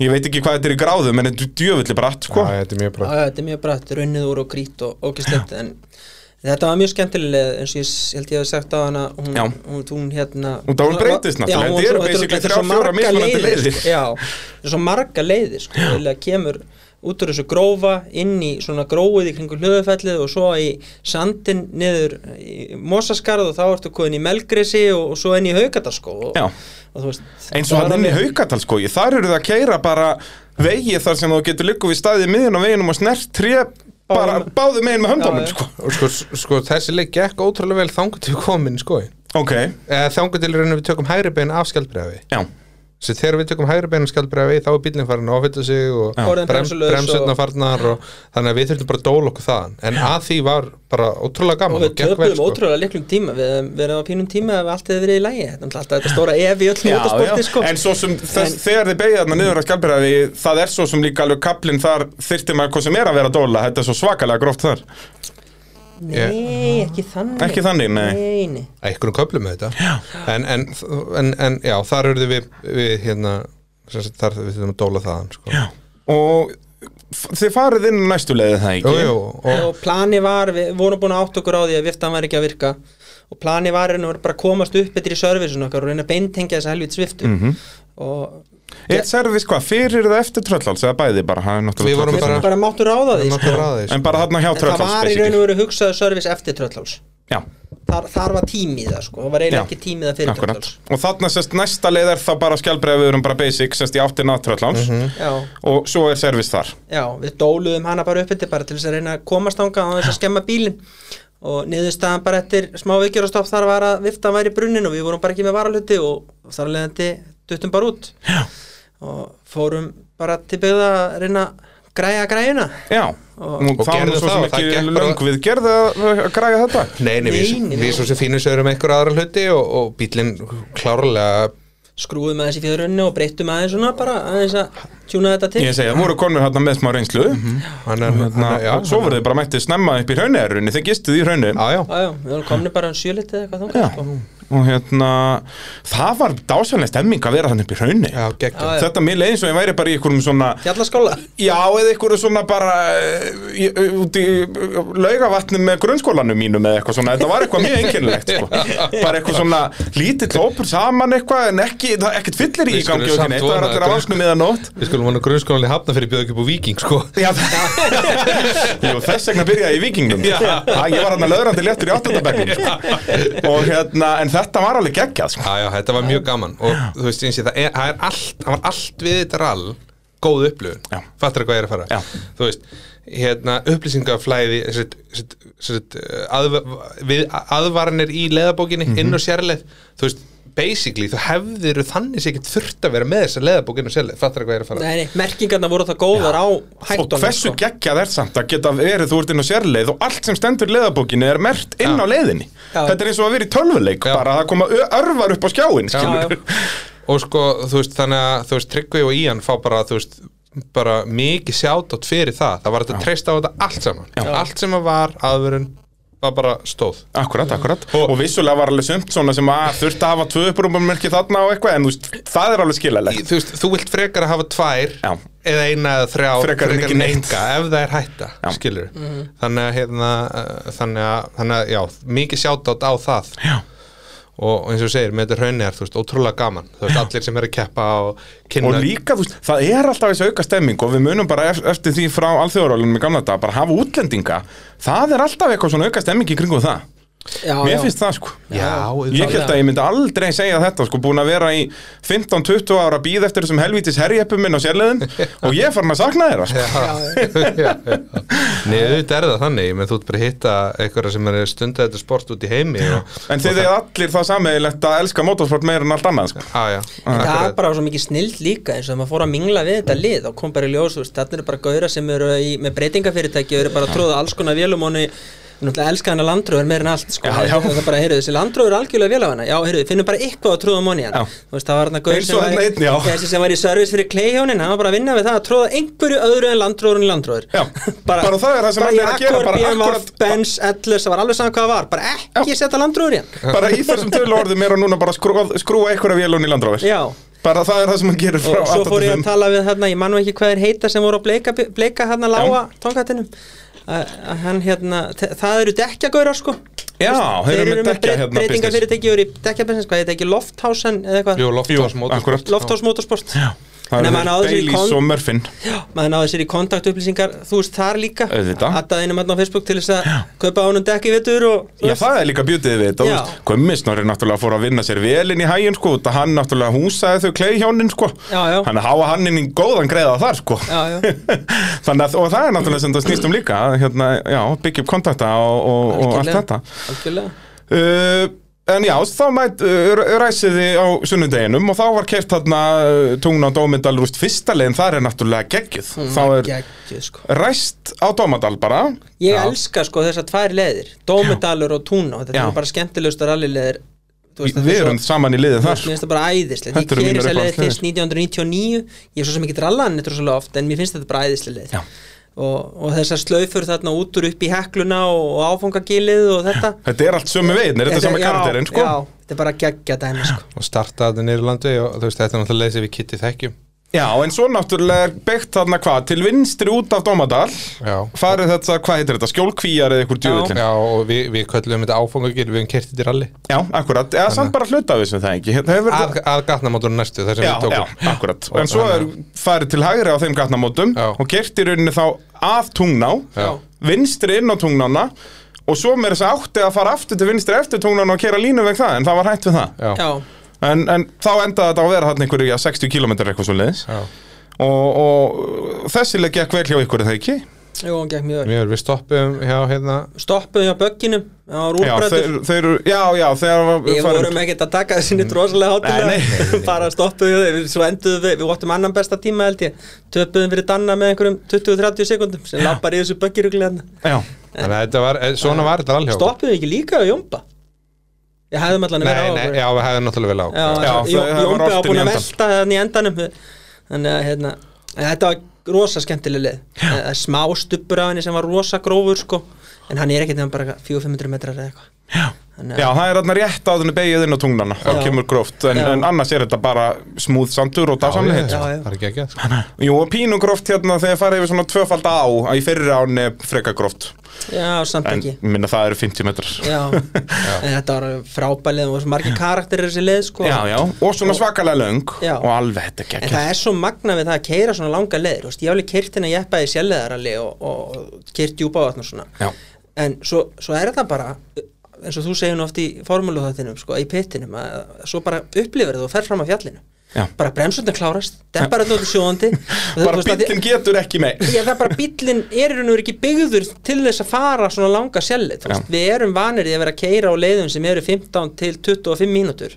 ég veit ekki hvað þetta er í gráðum en þetta er djöfulli bratt, sko. Já, þetta er mjög Já, bra já, þetta er mjög brætt, runnið úr og grít og ógislegt en þetta var mjög skemmtilega eins og ég held ég hef sagt á hana hún, hún, hún hérna Og það hún breytist náttúrulega, þetta eru basically fjórar margar mismunandi leiðir. Já, þetta er svo marga leiðir sko, eða kemur út úr þessu grófa inn í svona gróið í kringu hlöðufellið og svo í sandin niður í mosaskarð og þá ertu koðin í melgresi og, og svo inn í og, og veist eins það og hann inn í haukatalskói þar eru það að keira bara vegi þar sem þú getur líku við staðið í miðjun á veginum og snert tré bara Báðum- báðu megin með höndunum sko. Og sko, sko, þessi leik gekk ótrúlega vel þangu til við komin sko. Ok, Eða þangu til rauninu við tökum hægri bein af skjaldbrefi já Svo þegar við tökum hægri bein af skjaldbrefi þá er bílinn farin að ofita sig og bremsutna og- farnar og þannig að við þurfum bara að dóla okkur þaðan. En að því var bara ótrúlega gaman við og gekk vel töpuðum sko. ótrúlega liklum tíma. Við verið á pínum tíma ef allt hefði verið í lægi þetta er alltaf þetta stóra ef í öllum motorsporti sko. en svo sem þess, En- þegar þið beigja þarna niður að skjálbyrjaði það er svo sem líka alveg kaplinn þar þyrfti maður hvað sem er að vera að dóla. Þetta er svo svakalega gróft þar nei, ekki þannig Ekki þannig, nei. nei, nei. einhverjum köflum með þetta en, en, en, en já, þar eruðu við, við hérna, þar við þurfum að dóla þaðan sko. og þið farið inn næstu leiði það ekki jú, jú, og, og plani var, við vorum búin að átt okkur á því að viftan var ekki að virka og plani var bara að komast upp eftir í servisun okkar og reyna að beintengja þessa helvít sviftu Mhm. og er servis hvað, fyrir eða eftir trölláls eða bæði bara, það er náttúrulega Við vorum tröllháls. bara- bara máttu ráða því sko. en bara þarna hjá en það var í raun og veru hugsaðu service eftir trölláls já, þar, þar var tímið það sko, það var eiginlega ekki tímið það fyrir akkurat. Trölláls og þarna sérst næsta leið er þá bara skjálbreið við erum bara basic, sérst í áttina trölláls já, og svo er servis þar. Já, við dóluðum hana bara upp eftir bara til þess að reyna að komast ánga á þess að skemma bílinn. Og niðurstaðan bara eftir smá vikjur og stopp þar var að vifta væri brunnin og við vorum bara ekki með varalhuti og þar leðandi duttum bara út. Já, og fórum bara til byggða að reyna að græja græjuna. Já. Og- og, það var svo það, það bara- löng við gerðu að græja þetta. Nei, nei, við, Nei, við nei. svo sem finnum sérum einhver aðra hluti og, og bílinn klárlega skrúðum aðeins í fjörunni og breyttum aðeins svona bara aðeins að tjúna þetta til. Ég segja, voru konur hérna með smá reynslu. Hann er, hérna, hann er- já, svo voru þið bara mættið snemma upp í hraunærunni þeir gistuð í hraunum Já, já, Já, já, við varum komni bara um sjölitið eða eitthvað sko. Og hérna það var dásvænlega stemming að vera þannig upp í hraunni já, já. Þetta mér leið eins og ég væri bara í einhverjum svona Fjallaskóla. Já, eða einhverju svona bara út í laugavatni með grunnskólanum mínum eða eitthvað svona, þetta var eitthvað mjög einkennilegt sko. bara eitthvað svona lítill hópur saman eitthvað en ekki, það er ekkert fyllir í gangi og það er vona allir að að vasknum miðan nótt. Við skulum hann að grunnskólanlega hafna fyrir bjóða ekki upp á Víking, sko. Já, Jú, þess vegna byrjaði ég í vikingnum Þetta var alveg geggjað sko. Já, já, þetta var mjög gaman og þú veist, eins og það er, það er allt það var allt við þetta rall góð upplifun, Já. fattar hvað ég er að fara Já. þú veist, hérna upplýsingaflæði sett, sett, sett, að, við, aðvaranir í leðabókinni Mhm. inn og sérleið þú veist, basically, þú hefðir þannig sér ekkert þurft að vera með þessa leðabók inn og sérleið, fattar hvað ég er að fara Nei, nei, merkingarna voru það góðar á Og hættunum hversu sko. geggjað er samt að geta verið þú ert inn á sérleið og allt sem stendur í leðabókinni er mert inn Já. á leiðinni Já. Þetta er eins og að vera í tölvuleik Já. bara að það koma örvar upp á skjáin já. og sko, þú veist, þannig að þú veist, Tryggvi og Ían fá bara, þú veist bara mikið sjátt fyrir það það var þetta treyst á þetta allt saman allt sem að var aðverun var bara stóð Akkurat, akkurat Og- Og vissulega var alveg sumt svona sem að þurfti að hafa tvö upprúmmerki þarna og eitthvað En þú veist, það er alveg skiljalegt þú veist, þú vilt frekar að hafa tvær Já. eða eina eða þrjá Frekar en ekki neitt. enga, ef það er hætta Já. skilur þannig að hérna uh, þannig að, þannig að já, mikið sjátt á það Já. Og eins og segir, með þetta raunni er þú veist, ótrúlega gaman. Þú veist, allir sem er að keppa og kynna Og líka, þú veist, það er alltaf þessi auka stemming og við munum bara ef- eftir því frá alþjóðarálunum í gamla dag, bara hafa útlendinga. Það er alltaf eitthvað svona auka stemming í kringum það Já, Mér já. finnst það sko. Já, Ég held að ég myndi aldrei segja þetta sko, búin að vera í 15-20 ára býð eftir þessum helvítis herjeppum minn á sérleðin og ég er farin að sakna þeirra sko. Nei, auðvitað er það þannig. Menn þú ert bara að hitta einhverja sem er stundið þetta sport út í heimi og, En þið er allir það sammeðilegt að elska motorsport meira en allt annað sko. En það er bara svo mikið snild líka eins og þegar maður fór að mingla við þetta lið og kom bara í ljós, veist, þarna eru bara gauðra sem eru í, með breytingafyrirtæki og eru bara að tróða alls konar vélum og hann náttúrulega elska hann að landröður meira en allt sko. Já, já. það er bara, heyrðu, þessi landröður er algjörlega vél af hana. Já, heyrðu, finnum bara eitthvað að tróða moni hann Já. þú veist, það var hann þarna einn, já. þessi sem var í service fyrir Clayhjónin hann var bara að vinna við það að tróða einhverju öðru en landröðurinn í landröður Já, bara það er það sem hann er að gera, bara akkurat- Benz, Atlas, það var alveg saman hvað það var. Bara ekki setja landröður í hann. Bara í þessum tölu orðum er að núna bara skrúa, skrúa Bara það er það sem hann gerir frá og svo fór ég að 85 tala við hérna, ég mann ekki hvað er heita sem voru að bleika, bleika hérna lága hann hérna, það eru dekkjagaurar sko. Já, þeir eru með dekkja hérna breytinga business. fyrirtæki og eru í dekkjabensins, hvað heit ekki Lofthausen eða eitthvað, Jú, Lofthouse Jú, Motorsport. Það maður í Baileys og Murphin Já, maður náði sér í kontaktupplýsingar. Þú veist þar líka. Einum hérna á Facebook til þess að kaupa ánum dekki vittur Já, það er líka bjútið við þetta, þú veist, Gummisnori náttúrulega fór að vinna sér vel inn í hægin, sko, þetta hann náttúrulega húsaði þau klei hjónin, sko, Já, já. hann háa hann inn í góðan greiða þar, sko, Já, já. þannig að, og það er náttúrulega sem það snýst um líka, hérna, já, byggja upp kontakta og, og, og allt þetta. Algjörlega. Uh, en já, þá mætt uh, ræsiði á sunnudeginum og þá var kert þarna uh, tungna á Dómindal rúst fyrsta leiðin, það er náttúrulega geggjuð, þá er Geggjuð, sko. ræst á Dómindal bara, Ég Já. elska sko þessar tvær leiðir Dómedalur og Túna Þetta Já. er bara skemmtilegustu rallilegir við erum saman í liðin Mér þar. finnst það bara æðislega Ég keri mínar þessa leið uppáhaldsleiðir. fyrst 1999 Ég er svo sem ekki rallan þetta svo oft En mér finnst þetta bara æðislega leið Já. Og, og þessar slaufur þarna út úr upp í hekluna og, áfangagilið og þetta Þetta er allt sömu veginn, er þetta sama karakterinn, sko? Já, þetta er bara geggja dæmi sko. og starta þetta niður landi og þú veist, þetta er náttúrulega sem við kitti þekkjum Já, en svo náttúrulega er byggt þarna hvað, til vinstri út af Dómadal. Já, farið þetta, hvað heitir þetta, skjólkvíjar eða ykkur djúvillin Já og við, við köllum þetta áfangagil við hefum kertið til ralli Já, akkurat, eða samt bara hluta af þessu það ekki? Þetta hefur að, að gatnamótorinn næstu þar sem Já, við tókum. já, akkurat. Og En svo er farið til hægri á þeim gatnamótum og gert í rauninni þá að tungná Já. vinstri inn á tungnána og svo með þess að átti að fara aftur til vinstri eftir tungnána og kera línu veg það en það var hægt við það. Já, Já, en, en þá endaði þetta að vera hann einhverju já, 60 km eitthvað svo leiðis já. og, og þessi leik gekk vel hjá ykkur það ekki? jú, hann gekk mjög vel. Við stoppum hjá hérna. Stoppuðu hjá bögginum Það var Já, þeir, þeir, já, já, Við vorum ekkert að taka þessi nýtt rosalega Nei, hátilega bara stoppuðu þau, svo enduðu við við vottum annan besta tíma held ég. Töpuðum fyrir Danna með einhverjum 20-30 sekundum sem lappar í þessu böggirugli hérna. Já, Þannig að þetta var, eh, svona var þetta hjá okkur. stoppuðu ekki líka á Jómba Við hefðum allan að Nei, vera á nei, okkur. já, við hefðum náttúrulega vel á Já, Já, Jó- það- það var búin að velta þannig í endanum. Þannig að hérna Þetta var rosa skemmtileg lið. Það er Smá stubbur af henni sem var rosa grófur sko. En hann er ekkert nefn bara 400-500 metrar eða eitthvað Að- Já, það er þarna rétt áður en beigið inn á tungnana. Þá Já. kemur gróft, en, Já. en annars er þetta bara smúð sandur og dásamlegheit já, já. sko. Það er ekki ekki sko. Jú, og pínu gróft hérna þegar farið yfir svona tvöfald á að í fyrri án er freka gróft. Já, samt en ekki. minna það eru 50 metrar. Já, en þetta var frábælið og svo margir karakterir þessi lið sko. Já, já, og svona svakalega löng. Já. og alveg þetta En geggja það er svo magna við það að keira svona langa leðir Ég alveg keirt hérna og, og, og og Já. En svo, svo er þetta bara eins og þú segir nú oft í formúluþáttinum sko, í pittinum, að svo bara upplifir þú og fer fram á fjallinu. Já. bara bremsundin klárast, deppar í sjóðandi Bara bíllinn getur ekki meir. Já, það er bara bíllinn er í raun og veru ekki byggður til þess að fara svona langa Já. Við erum vanir í að vera að keira á leiðum sem eru 15 til 25 mínútur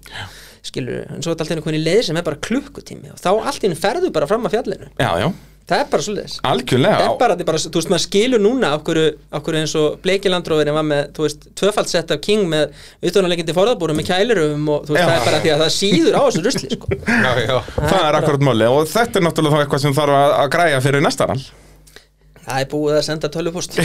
skilur, en svo er þetta alltaf einhvern leið sem er bara klukkutími og þá allt í einu ferðu bara fram að fjallinu. Já, já, það er bara svoleiðis. Algjörlega. Það er bara, þetta er bara, þú veist, maður skilur núna af hverju eins og Bleikilandróðurinn var með, þú veist, tvöfald sett af King með utanleikindi forðabúrum með kælirum og þú veist, Já. það er bara því að það síður á þessu rusli, sko. Já, já. Það er akkurat máli og þetta er náttúrulega þá eitthvað sem þarf að, að græja fyrir næsta rall það er búið að senda tölvupost.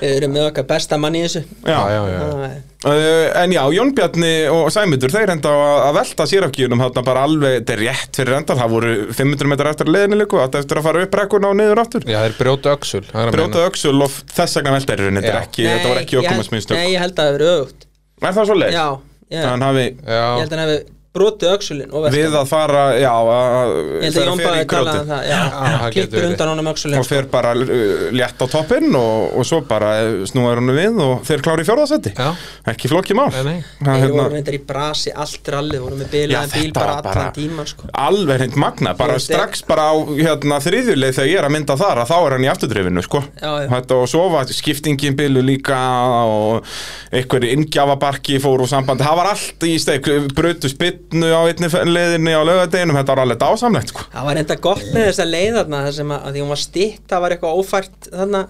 Við erum með okkar besta mann í þessu. Já, já, já Það Uh, en já, Jón Bjarni og Sæmundur þeir enda að, velta sérafgíunum þarna bara alveg, þetta er rétt fyrir enda það voru 500 metrar eftir leiðinni líku þetta eftir að fara upp rekkuna og niður aftur. Já, þeir brjóta öxul það er að brjóta öxul og þess vegna velta er þetta er ekki, þetta var ekki Nei, ég held- okkumarsmiðstök Nei, ég held að það hefur verið öfugt. Er það svo leið? Já, ég, held að hann hefur brotið öxulinn og við veltan. að fara, já að fer í um það Já, Já, getur klippur undan honum öxulinn og fer bara uh, létt á toppinn og, og svo bara snúar hann við og þeir klári í fjórðasetti Já. ekki flókið mál Nei, nei. Við hérna, vorum reyndar í brasi allt rallið, vorum með bilaðan bíl bara allan tíman sko. alveg hreint magna bara strax bara á hérna, þriðjuleið þegar ég er að mynda þar að þá er hann í afturdrifinu sko. Já, já. Þetta, og svo var skiptingin bilu líka og einhverju inngjafabarki fór úr sambandi, það var allt í steik brötu spinnu á einni leiðinni á laugadeginum, þetta var alveg dásamlegt sko. Það var enda gott með þessa leið þarna þar sem að, því hún var stitt, það var eitthvað ófært þarna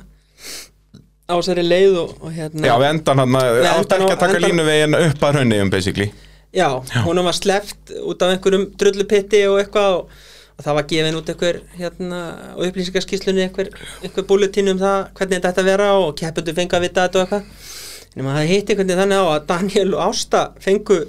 á þessari leið og, og hérna Já, við endan hann átt ekki að taka endan- línuvegin upp að hraunniðum basically. Já, honum var sleppt út af einhverjum drullupitti og eitthvað og, og það var gefin út einhver hérna upplýsingarskíslunni einhver, einhver bulletin um það hvernig þetta ætti að vera og keppundu fengu að vita þetta og eitthvað. En það hitti hvernig þannig á að Daniel og Ásta fengu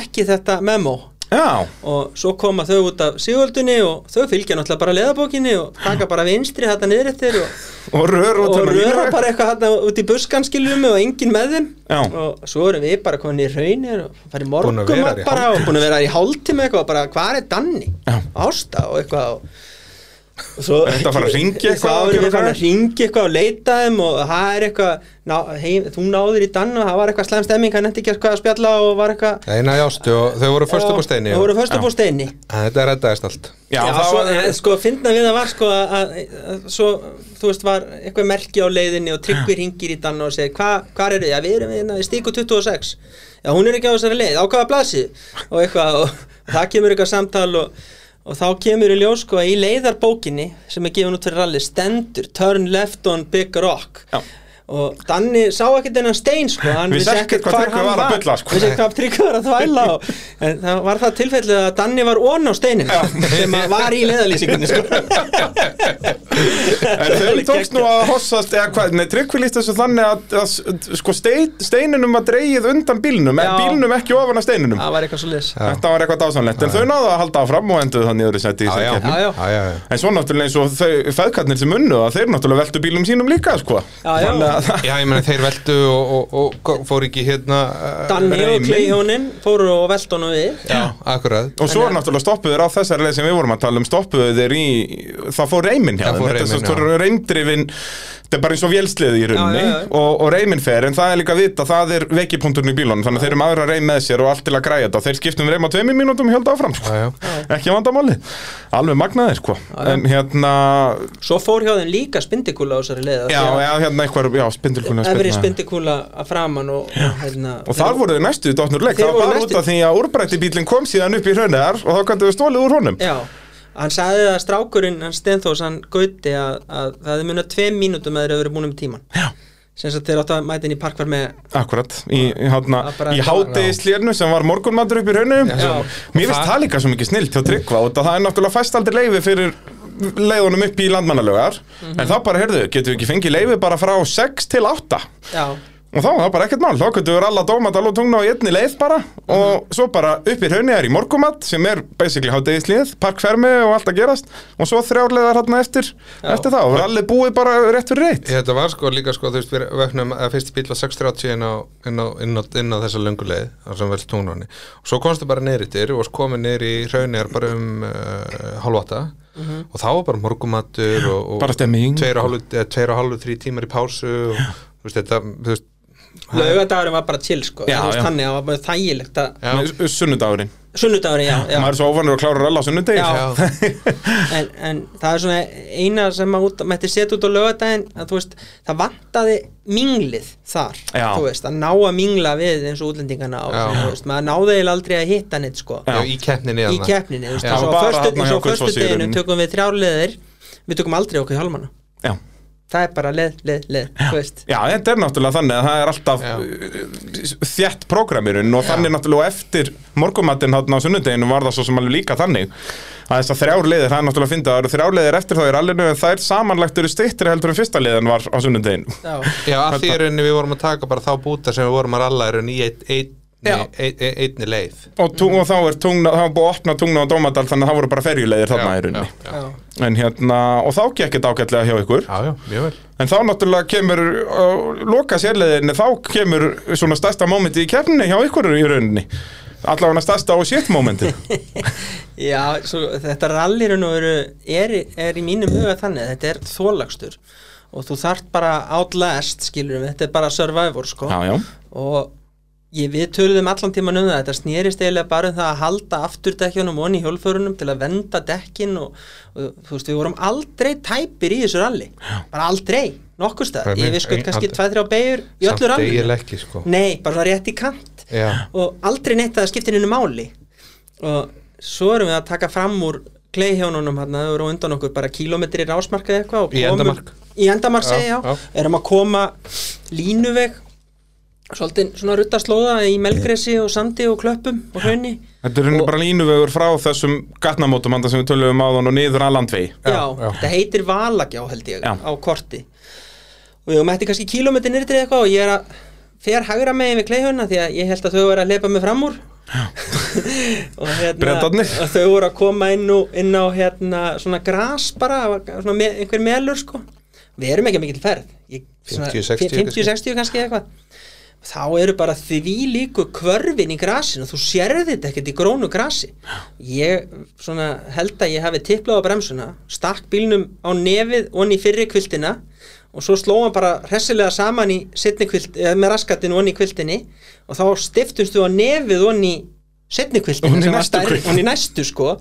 ekki þetta memo Já, og svo koma þau út af sigöldunni og þau fylgja náttúrulega bara leðabókinni og taka bara vinstri þetta niður eftir og, og rör út og röra bara eitthvað hérna út í buskan skiljum og enginn með þeim Já. og svo erum við bara komin í raunir og farið Búin að vera morgumat í bara og búin að vera í hálftíma eitthvað og bara hvað er Danni? Já. Ásta og eitthvað og, svo Þetta að fara að hringja eitthvað við hvað? að ringja eitthvað og leita þeim og það er eitthvað ná, hei, þú náður í Danna og það var eitthvað slæm stemming hann nefndi ekki eitthvað að spjalla og var eitthvað Eina jástu og þau voru först upp á steini Það voru först upp á steini. Þetta reddaðist allt. Já, Já, það svo, var, var, sko, fyndna við það var sko að, að, að svo, þú veist, var eitthvað merki á leiðinni og tryggvi ringir í Danna og segir, hva, hvað eru þið? Já, við erum hérna í stíku 26 Já, hún er ekki á þessari leið, á hvaða blasi og eitthvað, og, og það kemur eitthvað samtal og, og þá kemur í ljós sko að í leiðarbókinni sem er gefin út fyrir ralli stendur Turn left on Big Rock Já. Og Danni sá ekkert þennan stein sko, hann Vissi ekkert hvað hann var að bulla, sko. vissi ekki hvað Tryggvi var að þvæla og, en það var það tilfellið að Danni var ón á steininu sem að var í leðalýsingunni sko. En þau tókst nú að hossast eða hvað, nei, tryggvi líst þessu þannig að, að sko stein, steininum var dreigið undan bílnum, en bílnum ekki ofan að steininum. Það var eitthvað svo liðs Þetta var eitthvað dásamlegt, en þau náðu að halda áfram og enduðu þannig öðru seti í já, já. En svo náttúrulega eins og þau að Já, að ég meina þeir veldu og, og, og, og fór ekki hérna uh, Danni og. Kleihjónin fóru og veltu honum við. Já, akkurat. Og svo er náttúrulega stoppuður á þessari leið sem við vorum að tala um stoppuður í, það fór reymin hjá þeim. Þetta er svo reymdrifin Þetta er bara eins og vélsliði í rauninni. Já, já, já. Og, og reymin fer, en það er líka að vita það er veikipunkturinn í bílunum, þannig að þeir eru með aðra reym með sér og allt til að græja þetta. Þeir skiptum reym á tveimur mínútum og held áfram, sko. Já, já. ekki vandamáli alveg magnaðir, sko. En hérna, Svo fór hjá þeim líka spindikúla á þessari leið já, já, hérna einhver, já, spindurkunna Efri spindikúla að framan og, og, hérna, Og þar voru þau næstu í dotnur leik, Þeir það var bara næstu- út af því að úrbrætti bílinn kom síðan upp í hraunniðar og þá kanntu við stólið úr honum. Já, hann sagði að strákurinn, hann Stenþós, hann gauti að, að það hefði munið tveim mínútum að þeir hefur verið búin um tíman Já. sem sagt þeir áttu að mæta inn í parkvar með Akkurat, í, í, í hátegislérnu sem var morgunmatur upp í rauninu Já. Mér finnst Það- líka svo mikið snilt hjá Tryggva. Og það er náttúrulega fæst aldrei leifi fyrir leiðunum upp í landmannalögar Mhm. en þá bara, heyrðu, getum við ekki fengið leifi bara frá 6 til 8 já, og þá var það bara ekkert mál, þá getur við alla dómadal og tungna á einni leið bara. Og svo bara upp í rauninu er í morgumat sem er basically hátegislið, parkfermi og allt að gerast. Og svo þrjárleðar hérna eftir, Já. eftir það og allir búið bara rétt fyrir reitt Þetta var sko líka sko, þú veist, við vöknum að fyrsti bíl var 6.30 inn á, inn á, inn á, inn á þessa löngu leið, þar sem vel tungnóni og svo komstu bara neyrir yttir og komið neyri í hraunir bara um uh, hálfvata og þá var bara morgumatur og, og Bara stemming. tveir og hálfu, þrý tímar í pásu og þú veist, þetta, þú veist laugardagurinn var bara chill sko Já, já. þannig að það var bara þægilegt að sunnudagurinn sunnudagurinn, já, já. maður er svo óvanur að klára röll á sunnudegi Já. en, en það er svona eina sem að út, mætti setja út á lögadaginn að þú veist, það vantaði minglið þar, Já. þú veist, að ná að mingla við eins og útlendingana og Já. svona, þú veist, maður náði eiginlega aldrei að hitta neitt sko Já, í keppninni í keppninni, þú veist, og Gullfossi í deginu tökum við þrjárleðir við tökum aldrei okkur hjálmana Já. Það er bara leð, leð, leð, þú veist. Já, þetta er náttúrulega þannig að það er alltaf Já. uh, þjætt prógramirinn og þannig náttúrulega eftir morgumatinn þarna á sunnudeginu var það svo sem alveg líka þannig að þess að þrjár leiðir, það er náttúrulega að finna það eru þrjár leiðir eftir þá í rallinu en það er samanlagt eru styttri heldur en fyrsta leiðin var á sunnudeginu já, Já, að því er rauninni við vorum að taka bara þá búta sem við vorum að ralla er rauninni í ein- einni, leið. Og, tú, og þá er tungna, þá er búið að opna tungna á Dómadal þannig að það voru bara ferjuleiðir þarna í rauninni. en hérna, og þá gekk þetta ágætlega hjá ykkur. Já, já, mjög vel. En þá náttúrulega kemur, á loka sérleðinni, þá kemur svona stærsta mómenti í keppninni hjá ykkur í rauninni. Allavega stærsta og shit mómenti. já svo, þetta rallirinn og eru, er, er í mínum huga þannig þetta er þólagstur og þú þarft bara outlast skilur við, þetta er bara survivor sko. Já, já. og ég, við töluðum allan tíman um það þetta snerist eiginlega bara um það að halda afturdekkjunum og í hjólförunum til að venda dekkin og, og þú veist við vorum aldrei tæpir í þessu ralli. Bara aldrei, nokkur stað ég við skutt kannski aldrei. 2-3 beigur í öllu Samt ralli eiginlega ekki sko. Nei, bara rétt í kant. Já, og aldrei neitt að henni máli. Og svo erum við að taka fram úr gleiðhjónunum hann það eru undan okkur bara kílómetri rásmarka eða eitthvað og Í endamark. í endamark Já, já, já. erum að koma línuveg svolítið svona ruttaslóða í melgresi og sandi og klöppum og hraunni Þetta er Og- bara línuvegur frá þessum gatnamótum anda sem við töluðum á þann og niður að landvegi. já, já. þetta heitir Valagjá held ég Já. á korti. Og ég mætti kannski kílómetri nýrtir eitthvað og ég er að fer hægra megin við kleiðhjóna því að ég held að þau voru að leipa mig fram úr. Og, hérna, og þau voru að koma inn, og, inn á hérna, svona gras bara svona me, einhver melur sko. Við erum ekki mikil ferð. Ég, svona 50, 60 50-60 kannski eitthvað þá eru bara því líku kvörfin í grasinu. Þú sérði þetta ekkert í grónu grasi. Ég svona held að ég hafi tiplað á bremsuna stakk bílnum á nefið onni fyrri kviltina og svo sló hann bara hressilega saman í eða með raskatinn onni í kviltinni og þá stiftumst við á nefið onni setni kviltinni. onni næstu sko.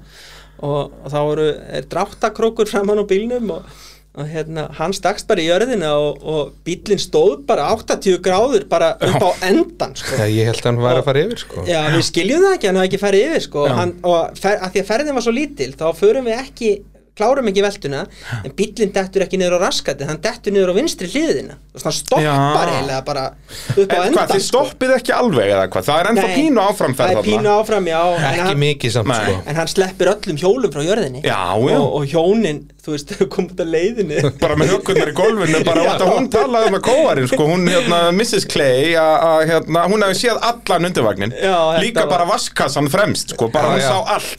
Og, og þá voru er dráttakrókur framan á bílnum og, og hérna, hann stakst bara í jörðina og, og bílinn stóð bara 80 gráður bara upp á endan sko. Já, ég held að hann væri að fara yfir sko. Já, við skiljum það ekki, hann hafi ekki farið yfir sko, hann, og fer, að því að ferðin var svo lítil þá förum við ekki, klárum ekki veltuna en bíllinn dettur ekki niður á raskati hann dettur niður á vinstri hliðina Þú veist, hann stoppar eiginlega bara upp á En endan hvað, þið stoppið ekki alveg eða hvað? Það er ennþá pínu áframferð það er pínu áfram, já en Ekki hann, mikið samt sko. en hann sleppir öllum hjólum frá jörðinni. Já, já. og, og hjónin, þú veist, kom út af leiðinni. Bara með höggunar í gólfinu bara út að hún talaði með kóarinn sko, hún, hérna, Mrs. Clay að, að, hérna, hún hefði séð allan undirvagnin. Líka var- bara vaskassan fremst sko, bara Já, hún já. sá allt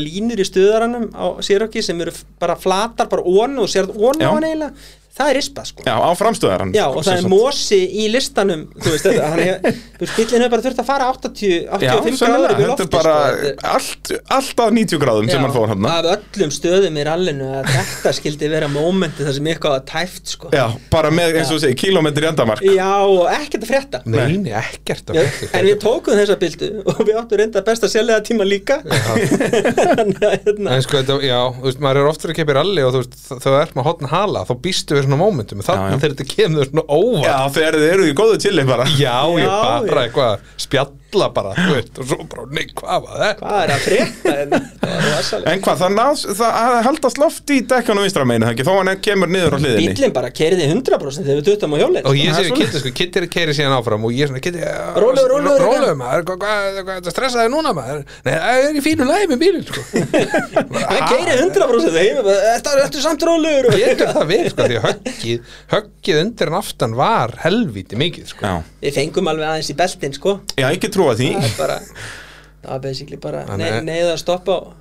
Línur í stuðaranum á Sirokki sem eru bara flatar bara ónu og sérð ónu á hann eiginlega það er ispa sko. Já, á framstöðarann. Já, og það er mosi í listanum þú veist þetta, hann þú veist, bíllinn hefur bara þurft að fara 80, 85 gráður upp í þetta lofti er bara sko, þetta- allt, allt að 90 gráðum sem hann fór hann af öllum stöðum í rallinu að þetta skildi vera mómenti þar sem eitthvað var tæft sko. Já, bara með, eins og kílómetri í endamark Já, og ekkert að frétta. Nei, nei, ekkert að Já, frétta. en við tókum þessa bildu og við áttum reynda besta sérlega tíma líka. Þannig að, hérna, En sko, þetta, já, þú veist, maður er oftur að keppa í rally og þú veist, við svona momentum, Já, þannig þegar þetta kemur svona óvart. Já, þegar þið eru í góðu chili bara. Já, ég Já, bara já. eitthvað spjalla alla bara, þú veist, og svo bara, nei, hvað var þetta? Hvað er að frétta hérna? Það var rosalega. En hvað, það, náð, það haldast loft í dekkanum vinstra meginu, það ekki, þó hann kemur niður á hliðinni. Bíllinn bara kerði 100% þegar við tuttum á hjólinn Og ég sé við. Kitty, sko, Kitty er að keiri síðan áfram og ég er svona, Kitty Rólegur, rólegur, Rólegur, maður, hvað, hvað, hvað, það stressaði núna, maður? Nei, það er í fínu lagi með bílinn, sko. Hann keiri 100% heim Þetta er eftir samt rólegur? Getur það verið, sko, því höggið höggið undir en aftan var helvíti mikið, sko. Já, Við fengum alveg aðeins í beltin sko. Já trúa því. Það er bara Það var basically bara Neið að stoppa og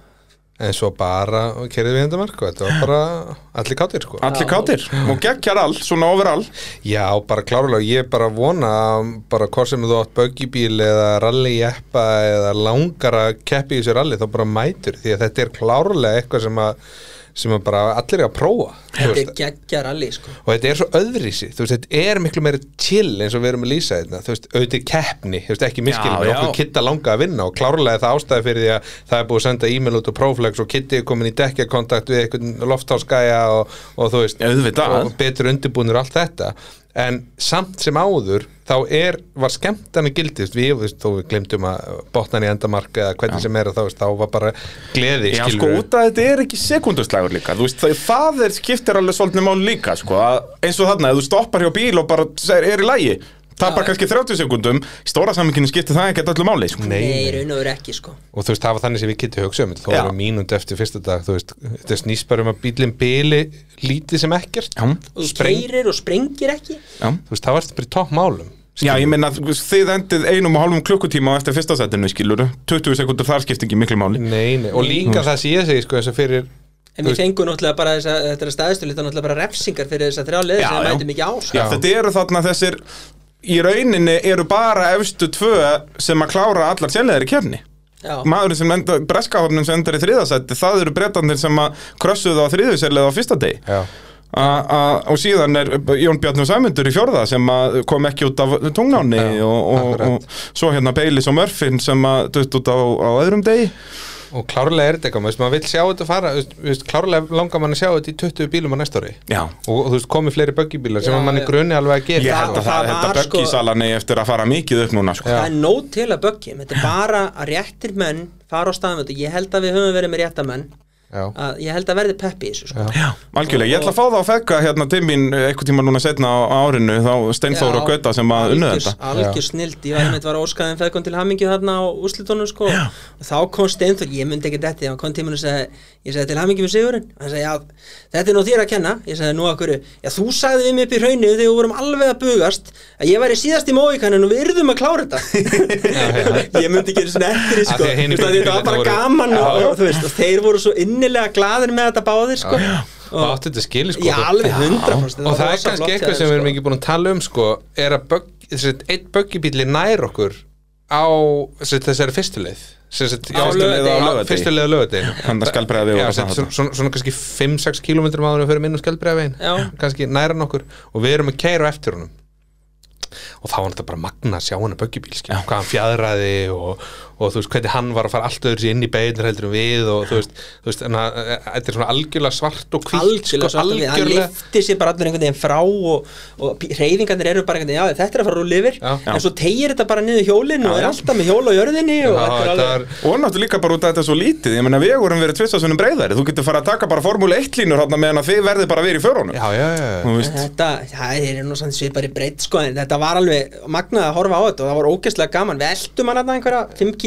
En svo bara kerið við hendamark og þetta var bara allir kátir, sko. Allir kátir? Og geggjar all, svona overall? Já, bara klárlega, ég er bara að vona að bara hvort sem þú átt böggibíl eða rallyjeppa eða langar að keppi í þessu rally þá bara mætur því að þetta er klárlega eitthvað sem að sem að bara allir er að prófa Þetta er geggjar alli sko. Og þetta er svo öðrísi, þú veist, þetta er miklu meira chill eins og við erum að lýsa þetta þú veist, auðvitað keppni, þú veist, ekki Já, já. okkur kitta langa að vinna og klárlega það ástæði fyrir því að það er búið að senda e-mail út á Proflex og kitti er komin í dekkjakontakt við einhvern loftháskæja og, og þú veist, Auðvitað. og betur undirbúnir og allt þetta. En samt sem áður þá er, var skemmtana gildist við, þú veist, þó við glemdum að botna hann í endamarka eða hvernig sem er að þá, veist, þá var bara gleði, Já sko skilurðu. út að þetta er ekki sekunduslægur líka. Þú veist það, það er skiptir alveg svolítið mál líka sko að, eins og þarna, ef þú stoppar hjá bíl og bara segir, er í lægi tapar kannski 30 sekundum í stóra sammynkinu skiptir það ekki öllu máli sko. Nei, raun og veru ekki sko og þú veist, það var þannig sem við getum hugsað um Já. erum mínúti eftir fyrsta dag þú veist, þetta snýst bara um að bílinn bíli lítið sem ekkert Já. Og þú Spreng- keirir og sprengir ekki Já. þú veist, það varst bara í topp málum Já, ég meina þið endið einum og hálfum klukkutíma á eftir fyrsta setinu skilur 20 sekundur þar skipt ekki miklu máli nei, nei. og líka það sem ég segi sko, eins og fyrir En við fengum náttúrulega bara þess að þetta er staðistu líta náttúrulega bara refsingar fyrir þess að þrjá liði Já, sem já. við mætum ekki á sko. Já, þetta eru þarna þessir í rauninni eru bara efstu tvö sem að klára allar sérleðar í kefni Já, maðurinn sem endar, breskahofnum sem endar í þriðasætti það eru brettandir sem að krössuðu á þriðusærlega á fyrsta degi. Já, A, a, og síðan er Jón Bjarni Sæmundur í fjórða sem að kom ekki út af tungnáni og, og, og svo hérna Beilis og Murfin sem að dutt út á, á öðrum degi og klárlega er þetta eitthvað, maður vill sjá þetta fara veist, klárlega langar mann að sjá þetta í 20 bílum á næsta ári. Já, og, þú veist, komið fleiri böggibílar sem mann er grunni alveg að gera. Ég held að það þetta sko- böggisalan eigi eftir að fara mikið upp núna sko. Það er nót til að böggjum Þetta er bara að réttir menn fara á staðum þetta. Ég held að við höfum verið með rétta menn. já, að Ég held að verði peppi í þessu sko. algjörlega, ég ætla að fá það að fekka hérna til mín eitthvað tíma núna setna á árinu þá Steinþór og Gauta sem að Algjör- þetta. algjör snild, ég var einmitt var óskaðin feðkon til hamingju þarna á úrslitunum sko. Og þá kom Steinþór, ég myndi ekki þetta hann. Kom tíminn og sagði, ég sagði til hamingju með sigurinn. Hann sagði, já, þetta er nú þér að kenna. Ég sagði, nú akkur, já, þú sagði við mig upp í hrauninu þegar við vorum alveg að bugast að ég væri síðast í móikanin og við yrðum að klára þetta. Ég myndi ekki því, Af sko, þetta var bara gaman og, þeir voru svo innilega glaðir með þetta báðir sko. Og átti þetta skili sko. Já, alveg 100% og það er kannski eitthvað sem við erum sko. ekki búin að tala um sko, er að einn böggibíli nær okkur á þessari fyrstu leið. Sem sagt, Á laugardegi. á fyrstu leið á lögadeginu Hann er skjaldbreiðavegi og Já, það svona, kannski 5-6 km áður en við fyrir minn og skjaldbreiðavegin Já. kannski næra nokkur og við erum að keira á eftir honum. Og þá var þetta bara magna að sjá hann að böggibíl hvað hann fjadraði og, og þú veist hvernig hann var að fara allt öðru sér inn í beginir heldur en við og þú veist, þú veist en að, að, þetta er svona algjörlega svart og hvít algjörlega svart við, hann lifti sér bara allir einhvern veginn frá og, og reyfingarnir eru bara einhvern veginn, já þetta er að fara yfir. Já. en svo tegir þetta bara niður hjólinn og er alltaf með hjól á jörðinni og þetta er alveg Og náttúrulega líka bara út af þetta svo lítið. Ég meina vegurum verið tvistasunum breyðari Þú getur fara að taka bara formúli 1 línur Þannig meðan að þið verðið bara að vera í förunum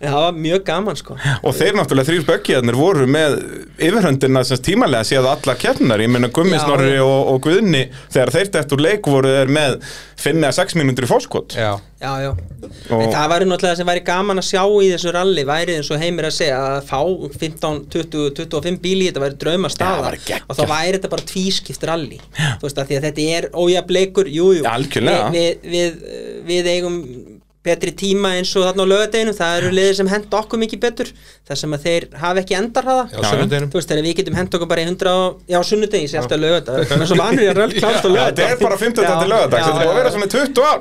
það var mjög gaman sko. Og þeir náttúrulega þrýr böggiðarnir voru með yfirhöndina sem tímalega séð allar keppnar Ég meina Gummi Já. Snorri og, og Guðni Þegar þeir dætt úr leik voru þeir með 5-6 mínútur í fórskot já. Já, já, en það væri náttúrulega sem væri gaman að sjá í þessu ralli væri eins og heimir að segja að fá 15, 20, 25 bíli í þetta væri drauma það staða og þá væri þetta bara tvískipt ralli. Þú veist að því að þetta er ójafleikur, jú, jú. Já, algjörlega. Vi, við, við, við eigum betri tíma eins og þarna á lögadeginu það eru liðir sem henda okkur mikið betur. Þar sem að þeir hafa ekki endarhaða þú veist þegar við getum henda okkur bara í 100 á- já sunnudegi, sé alltaf lögadag það er svo vanur ég er klárt á Já, lögadag þetta er bara 50 til lögadags, þetta er að vera svona í 20 ár.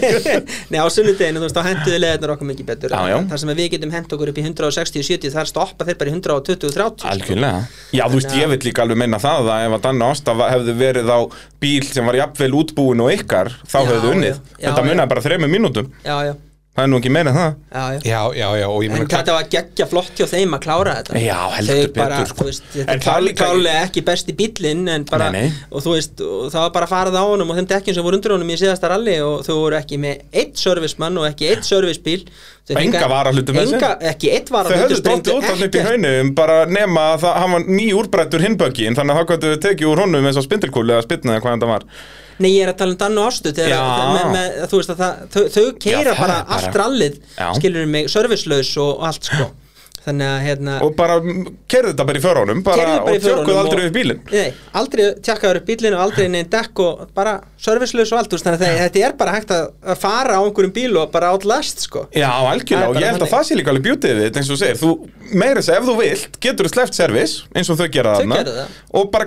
Nei, á sunnudeginu, þú veist, þá henduðu leðarnar okkur mikið betur. Já, já. þar sem að við getum hent okkur upp í 160-70 þar stoppa þeir bara í 120-30 Algjörlega. Já, þú veist, ég vil líka alveg meina það að ef að Danna Ásta va- hefði verið á bíl sem var jafnvel útbúin og ykkar þá hefðu unnið. Þetta já. munaði bara þreymur mínútum Já, já, Það er nú ekki meira en það. Já, já. Já, já, já, og ég En meina þetta var geggja flott hjá þeim að klára þetta. Já, heldur Þau bara, betur, sko. þú veist, Þetta En er það klár- líka- klárlega ekki besti bíllinn en bara, Nei, nei. og þú veist, og það var bara farið á honum og þeim dekkjum sem voru undir honum í síðasta ralli og þau voru ekki með eitt servicemann og ekki eitt servicebíl Þau Og enga fengu- varahluti með sér. enga, Ekki eitt Þau varahluti höfðu stóttið út af upp í hraunum bara nema að það, hann var ný úrbrættur hinböggin þannig að það gætu tekið úr honum eins og spindilkúli eða spytna eða hvað þetta var Nei, ég er að tala um Dan og Ástu þú veist að það, þau, þau keira bara, bara- allt rallið skilur mig, servicelaus og, og allt sko þannig að hérna og bara kerði þetta bara í í og tjökkuð förunum aldrei upp bílinn. Nei, aldrei tjakkaður upp bílinn og aldrei neinn dekk og bara servicelaus og allt veist, þannig að það- þetta er bara hægt að fara á einhverjum bíl og bara outlast sko. Já, algjörlega, og ég held að það sé líka alveg bjútið við eins og segir, þú meira þess að ef þú vilt getur þú sleppt servis, eins og þau gera þarna. og bara,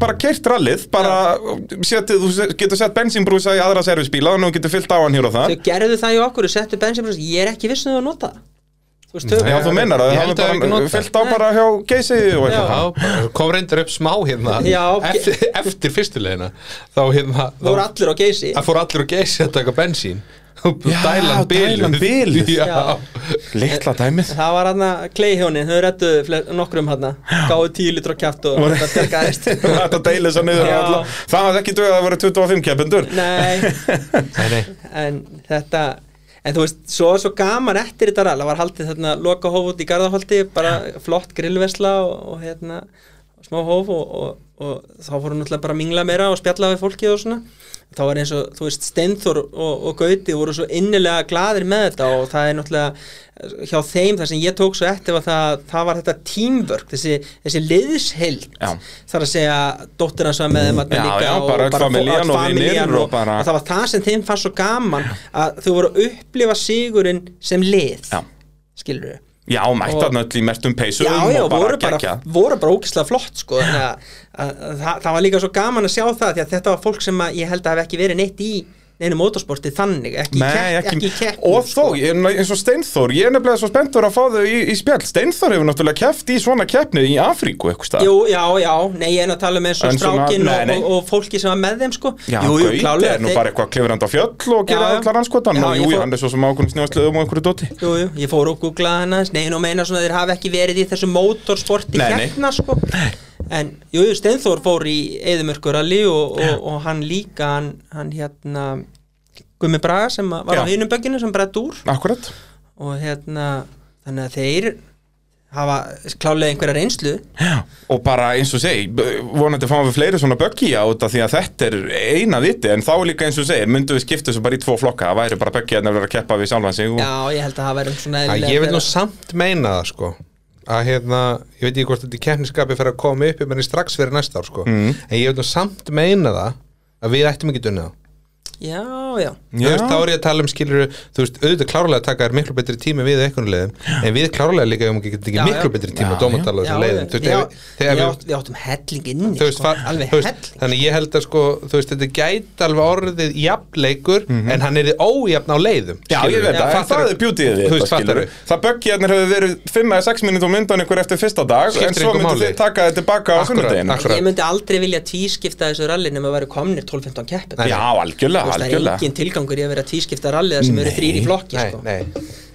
bara keirt rallið bara setið, þú getur sett bensínbrúsa í aðra servisbíla og þú getur fyllt á hann hér og það Já, þú mennar að það ekki bara fyllt á bara hjá geysi og Já, eitthvað. Bara kom reyndar upp smá hérna Já, eftir, eftir fyrstulegina þá hérna voru þá, allir á geysi. Að fór allir að geysi að taka bensín. Já, dælan. Já, Já. Litla dæmið. Það var hann að kleihjónin, þau rettuðu fle- nokkrum hann gáðu tíu litur á kjátt og Voru- þetta bjargaðist. Þetta deilir svo niður á Já. alla. Það hafði ekki dögð að vera 25 keppendur. Nei, nei, nei. en þetta en þú veist, svo svo gaman eftir þetta það var haldið þarna loka hóf út í Garðaholti bara flott grillvesla og, og hérna, smá hóf og, og, og þá fórum náttúrulega bara að mingla meira og spjalla við fólkið og svona. Þá var eins og, þú veist, Steinþór og, og Gauti voru svo innilega gladir með þetta og það er náttúrulega hjá þeim það sem ég tók svo eftir var það, það var þetta teamwork, þessi, þessi liðsheild. Já. þar að segja dóttir hans var með þeim Já, líka já, og bara öll familjan og og og það var það sem þeim fannst svo gaman að þau voru að upplifa sigurinn sem lið. Já. skilur við Já, mætt Og- þarna öll í mertum peysum já, já, voru bara, voru bara ógislega flott sko, þannig að, að, að, það, það var líka svo gaman að sjá það því að þetta var fólk sem að ég held að hafi ekki verið neitt í neinu motorsporti þannig, ekki, Nei, í kepp, ekki, ekki í keppnum, sko. og þó, eins og Steinþór ég er nefnilega svo spenntur að fá þau í, í spjall. Steinþór hefur náttúrulega keft í svona keppni í Afríku eitthvað Jú, já, já, nei, ég er nú að tala um eins og strákin og, og, og fólki sem var með þeim sko. Já, jú, jú, Gauti klálega er nú bara eitthvað klifrand á fjöll og gera allar anskotan og jú, hann er svo sem ákveðin snjóðsliðum og einhverju dóti. Jú, jú, ég fór og googlaði hann aðeins. Nei, nú meina svona þeir hafi ekki verið í þessu motorsporti nei. hérna sko En, jú, Steinþór fór í Eðumörkuralli og, og, og hann líka hann, hann hérna Gummi Braga sem var á Já. hinum bögginu sem brett úr. Akkurat. Og hérna, þannig að þeir hafa klálega einhverja reynslu. Já, og bara eins og segi vonandi fáum við fleiri svona böggi á þetta því að þetta er eina viti en þá líka eins og segir, myndum við skipta þessu bara í tvo flokka? Það væri bara böggi að vera að keppa við sjálfan sig og... Já, ég held að það væri svona eðlilega ég vil nú samt meina það sko að hérna, ég veit ekki hvort þetta keppniskapi fyrir að koma upp menn strax fyrir næsta ár sko Mm. en ég vil nú samt meina það að við ættum ekki dunnið það Já, já. Þú veist, þá er ég að tala um skilur þú veist, auðvitað klárlega að taka er miklu betri tími við einhvern leiðum, en við klárlega líka um ekki ekki Já, miklu já. betri tími Já, að dómatala Já, þessum leiðum þú veist, já, þegar já, við- við áttum helling inni þú veist, sko, alveg helling. þannig ég held að sko þú veist, þetta gæti alveg orðið jafnleikur en hann er ójafn á leiðum Já, ég veit það, það er bjútið fattarðu? Það böggiðarnir hefur verið 5 eða 6 minnum undan ykkur eftir fyrsta dag en svo máli. þið taka þetta tilbaka á Akkurat, sunnudeginu akkurat. Ég myndi aldrei vilja tvískipta þessu ralli nema að vera komnir 12-15 keppin Nei, Já, algjörlega, Það er engin tilgangur í að vera tvískipta ralli þar sem eru þrýr í flokki nei, sko.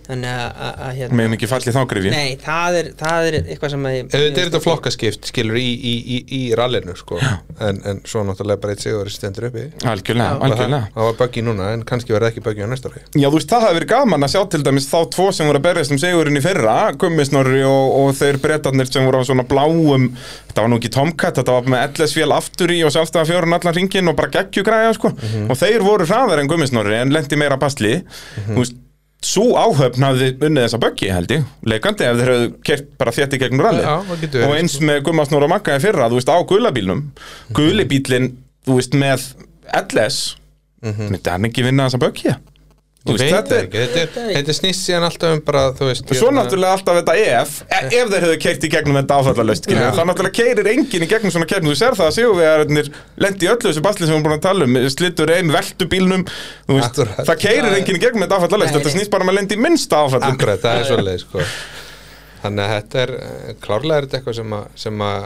Hérna Megum ekki fallið þá grifji Nei, það er, það er eitthvað sem Auðvitað er þetta flokkaskipt, skilur, í, í, í, í rallinu, sko. En, en svo náttúrulega bara eitt sigur stendur uppi. Algjörlega, Og það, algjörlega. það var buggy núna, en kannski verði ekki buggy á næsta ári. Já, þú veist, það hafi verið gaman að sjá til dæmis þá tvo sem voru að berjast um sigurinn í fyrra Gummisnorri og, og þeir brettarnir sem voru á svona bláum Þetta var nú ekki Tomcat, þetta var með LS-vél aftur í og sjálfstæða fjórun allan ringin og bara geggjugræja, sko. Og þeir voru svo áhöfn hafði unnið þessa böggi, held ég. Leikandi ef þeir hefðu kert bara þétt í gegnum Já, það getur verið, Og eins með Gummasnor og Magga í fyrra, þú veist, á gulabílnum Gulibílinn, þú veist, með LS Myndi hann ekki vinna þessa böggi? Þú Ég veist, veit þetta snýst síðan alltaf um bara, þú veist Svo náttúrulega alltaf þetta ef e- Ef þeir hefðu keirt í gegnum þetta áfallalöst Já. Það náttúrulega keirir enginn í gegnum svona keppni. Þú sér það að sigurvegarnir lendi í öllu þessu basli sem við erum búin að tala um. Slittur einn, veltu bílnum veist. Það keirir enginn í gegnum þetta áfallalöst Þetta snýst bara um að lendi í minnsta áfallum Akkurat, það er svolítið sko. Þannig að þetta er klárlega er þetta eitthvað sem, að, sem að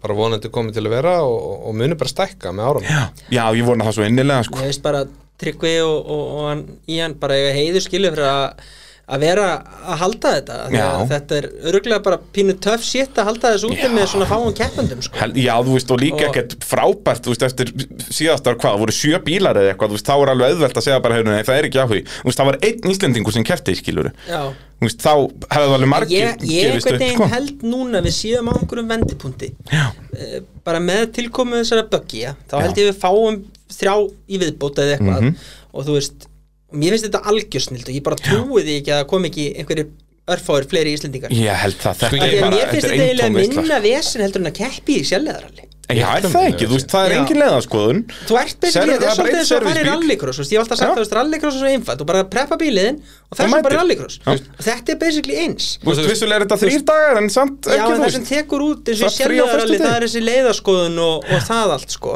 bara vonandi komið til að vera og, og muni bara stækka með árum Já, já, ég vona það svo innilega sko. Ég veist bara Tryggvi og, og, og hann, Ían bara eiga heiður skilu fyrir að að vera að halda þetta að þetta er örgulega bara pínu töff sétt að halda þessu úti með svona fáum keppendum sko. Já, þú veist, og líka Og- ekkert frábært, þú veist, eftir síðastar hvað, voru sjö bílar eða eitthvað, þú veist, þá er alveg auðvelt að segja bara, heyrðu, nei, það er ekki áhug, þú veist, það var einn Íslendingur sem kefti, skilur, Já. Þú veist, þá hefðu alveg margir Ég, ég upp, veginn sko. held núna við séum á einhverjum vendipunkti. Já. Eh, bara með tilkomu þessara böggja þá held ég við fáum þrjá í viðbót eða eitthvað. Mhm. og þú veist, mér finnst þetta algjörsnild og ég bara trúi því ekki að það kom ekki einhverjir örfáir fleiri íslendingar. Ég held það, þetta Af því er að bara, mér finnst þetta þetta er eiginlega minna vesen heldur en að keppi í sjálfleðaralli Já, er það ekki, þú veist, það er Já. engin leðaskoðun Þú ert þetta það er er svolítið og að fara í rallycross þú veist, Ég hef alltaf sagt Já. að þú veist, rallycross er svo einfalt Þú bara preppa bíliðin og það er mætir. bara rallycross Já. Þetta er basically eins Þú veist, vissulega er þetta þrýr dagar, en samt Já, ekki, en þú það sem tekur út eins og Það er föstudegi. það er þessi leiðaskoðun og, og það allt sko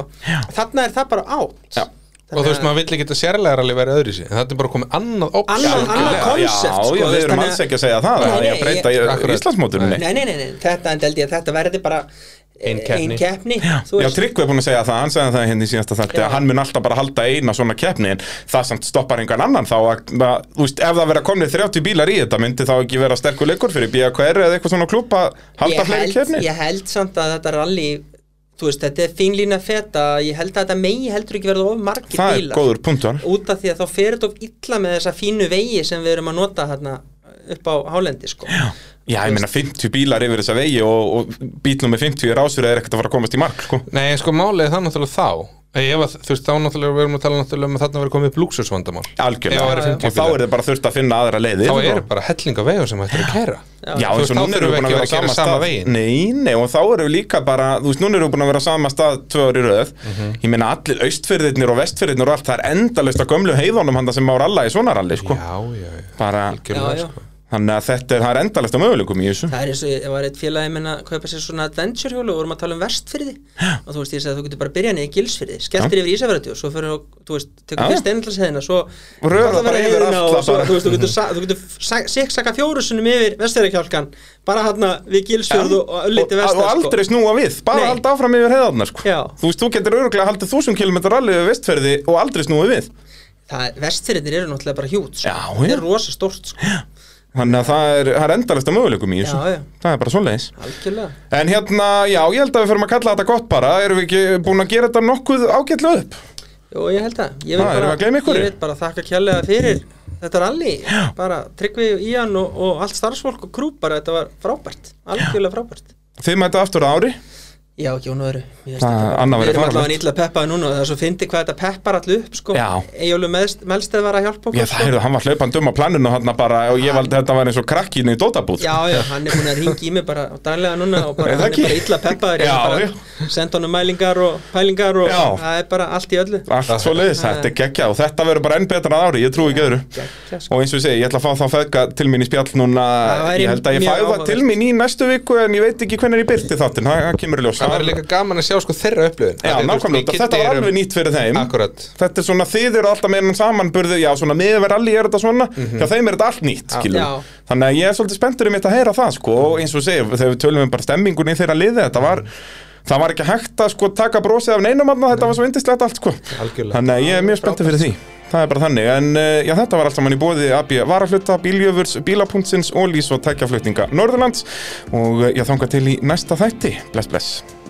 Þarna er það bara átt Já. og þú veist, maður vill ekki að sérlega alveg vera öðru en þetta er bara komið annað option Annað- Já, concept, sko, já, þú við veist, erum þannig alls ekki að segja það Nei, að nei, ég að breyta í Akkurat. Íslandsmóturinn Nei, nei, nei, þetta en þetta verði bara Ein eh, keppni. ein keppni Já. Tryggvi er búin að segja það, hann segja það hérna í síðasta þætti Já. að hann mun alltaf bara halda eina svona keppni en það samt stoppar engan annan þá að, að þú veist, ef það vera komnið 30 bílar í þetta myndi þá ekki vera sterkur leikur fyrir BKR eða eitthvað svona klúb að halda fleiri keppni ég held samt að þetta rally þú veist, þetta er finglína feta ég held að þetta megi heldur ekki verða of margir Það er bílar góður punktur út af því að þá fer við að upp á hálendi sko. Já, ég meina 50 bílar yfir þessa vegi og, og bílnum með 50 er ásverið er ekkert að fara að komast í mark sko. Nei, sko, málið er það náttúrulega þá. Ef að, þú veist, þá náttúrulega við erum að tala náttúrulega um að þarna verið komið upp lúksusvandamál Algjörlega, það og 50 þá er þið bara þurft að finna aðra leiðir Þá og- eru bara helling af vegum sem hættir að kæra. Já, eins veist, og þá þurfum við við búin að ekki vera að á sama gera sama stað veginn. Nei, nei, og þá erum við líka bara Þú veist, núna erum við búin að vera á sama stað tvö ári röð. Mhm. Ég meina allir austfyrðirnir og vestfyrðirnir og allt Það er endalaust á gömlu heiðunum handa sem má ralla í svona ralli sko. Já, já, já. Bara, Sko. Þannig að þetta er, það er endalaust á möguleikum í þessu það er eins og ég var eitt félagi minna að kaupa sér svona adventure hjólu og vorum að tala um vestfyrði og þú veist, ég sagði að þú getur bara að byrja niður í gilsfyrði skelltir yfir Ísafjörði og svo fyrir og, þú veist, tekur fyrst einhaldsheðina svo Og röðar Þarna bara verður yfir alla og svo, bara. þú veist, þú getur, þú getur sa- siksaka fjórusunum yfir vestfjörðarkjálkan bara hérna við gilsfjörð og, ölliti vestar og aldrei snúa við, bara halda áfram yfir heiðarnar sko. Það, vestfjörðir eru náttúrulega bara hjút sko. Það já. er rosa stórt sko. Þannig að það er, er endalaust á möguleikum í þessu. Já, já. Það er bara svoleiðis. Algjörlega. En hérna, já, ég held að við fyrir að kalla þetta gott bara. Erum við ekki búin að gera þetta nokkuð ágætlega upp? Jú, ég held að. Ég vil bara, að ég vil bara þakka kjærlega fyrir þetta rally. Bara Tryggvi, Ían og, og allt starfsfólk og krú bara, þetta var frábært. Algjörlega frábært. Þið mæta aftur á ári Já, ekki hún öðru Það- annað Við erum allavega nýtla peppaði núna og það er svo fyndi hvað þetta peppar allu upp sko. Já. Eyjólu Melsteð var að hjálpa okkur Já, það heyrðu, hann var hlaupand um á planinu hann bara og ég valdi þetta var eins og krakkinu í dótabúð Já, já, hann er búin að ringi í mig bara á daglega núna og bara, Er það hann er ekki? bara illa peppaður ég já. er bara senda honum mælingar og pælingar og Já. það er bara allt í öllu Allt svo leiðis, þetta er geggja og þetta verður bara enn betra að ári, ég trúi ekki öðru Geggjað, sko. Og eins og ég segi, ég Það verður líka gaman að sjá sko þeirra upplifun. Já, nákvæmlega, þetta var alveg nýtt fyrir þeim. Akkurat. Þetta er svona, þið eru alltaf með enn samanburðu Já, svona miðverð allir er þetta svona. Hjá þeim er þetta allt nýtt, skilum. Já. Þannig að ég er svolítið spenntur um þetta að heyra það, sko. Og eins og segja, þegar við tölum um bara stemmingunni í þeirra liði Þetta var, það var ekki hægt að sko taka brosið af neinum Þetta var svo indislegt allt, sko. Algjörlega. Þannig að ég er mjög spenntur fyrir því Það er bara þannig, en uh, já, þetta var allt saman í bóði AB Varahluta, Bíljöfurs, Bílapuntsins, Ólís og tækjaflutninga Norðurlands. Og uh, ég þanga til í næsta þætti. Bless, bless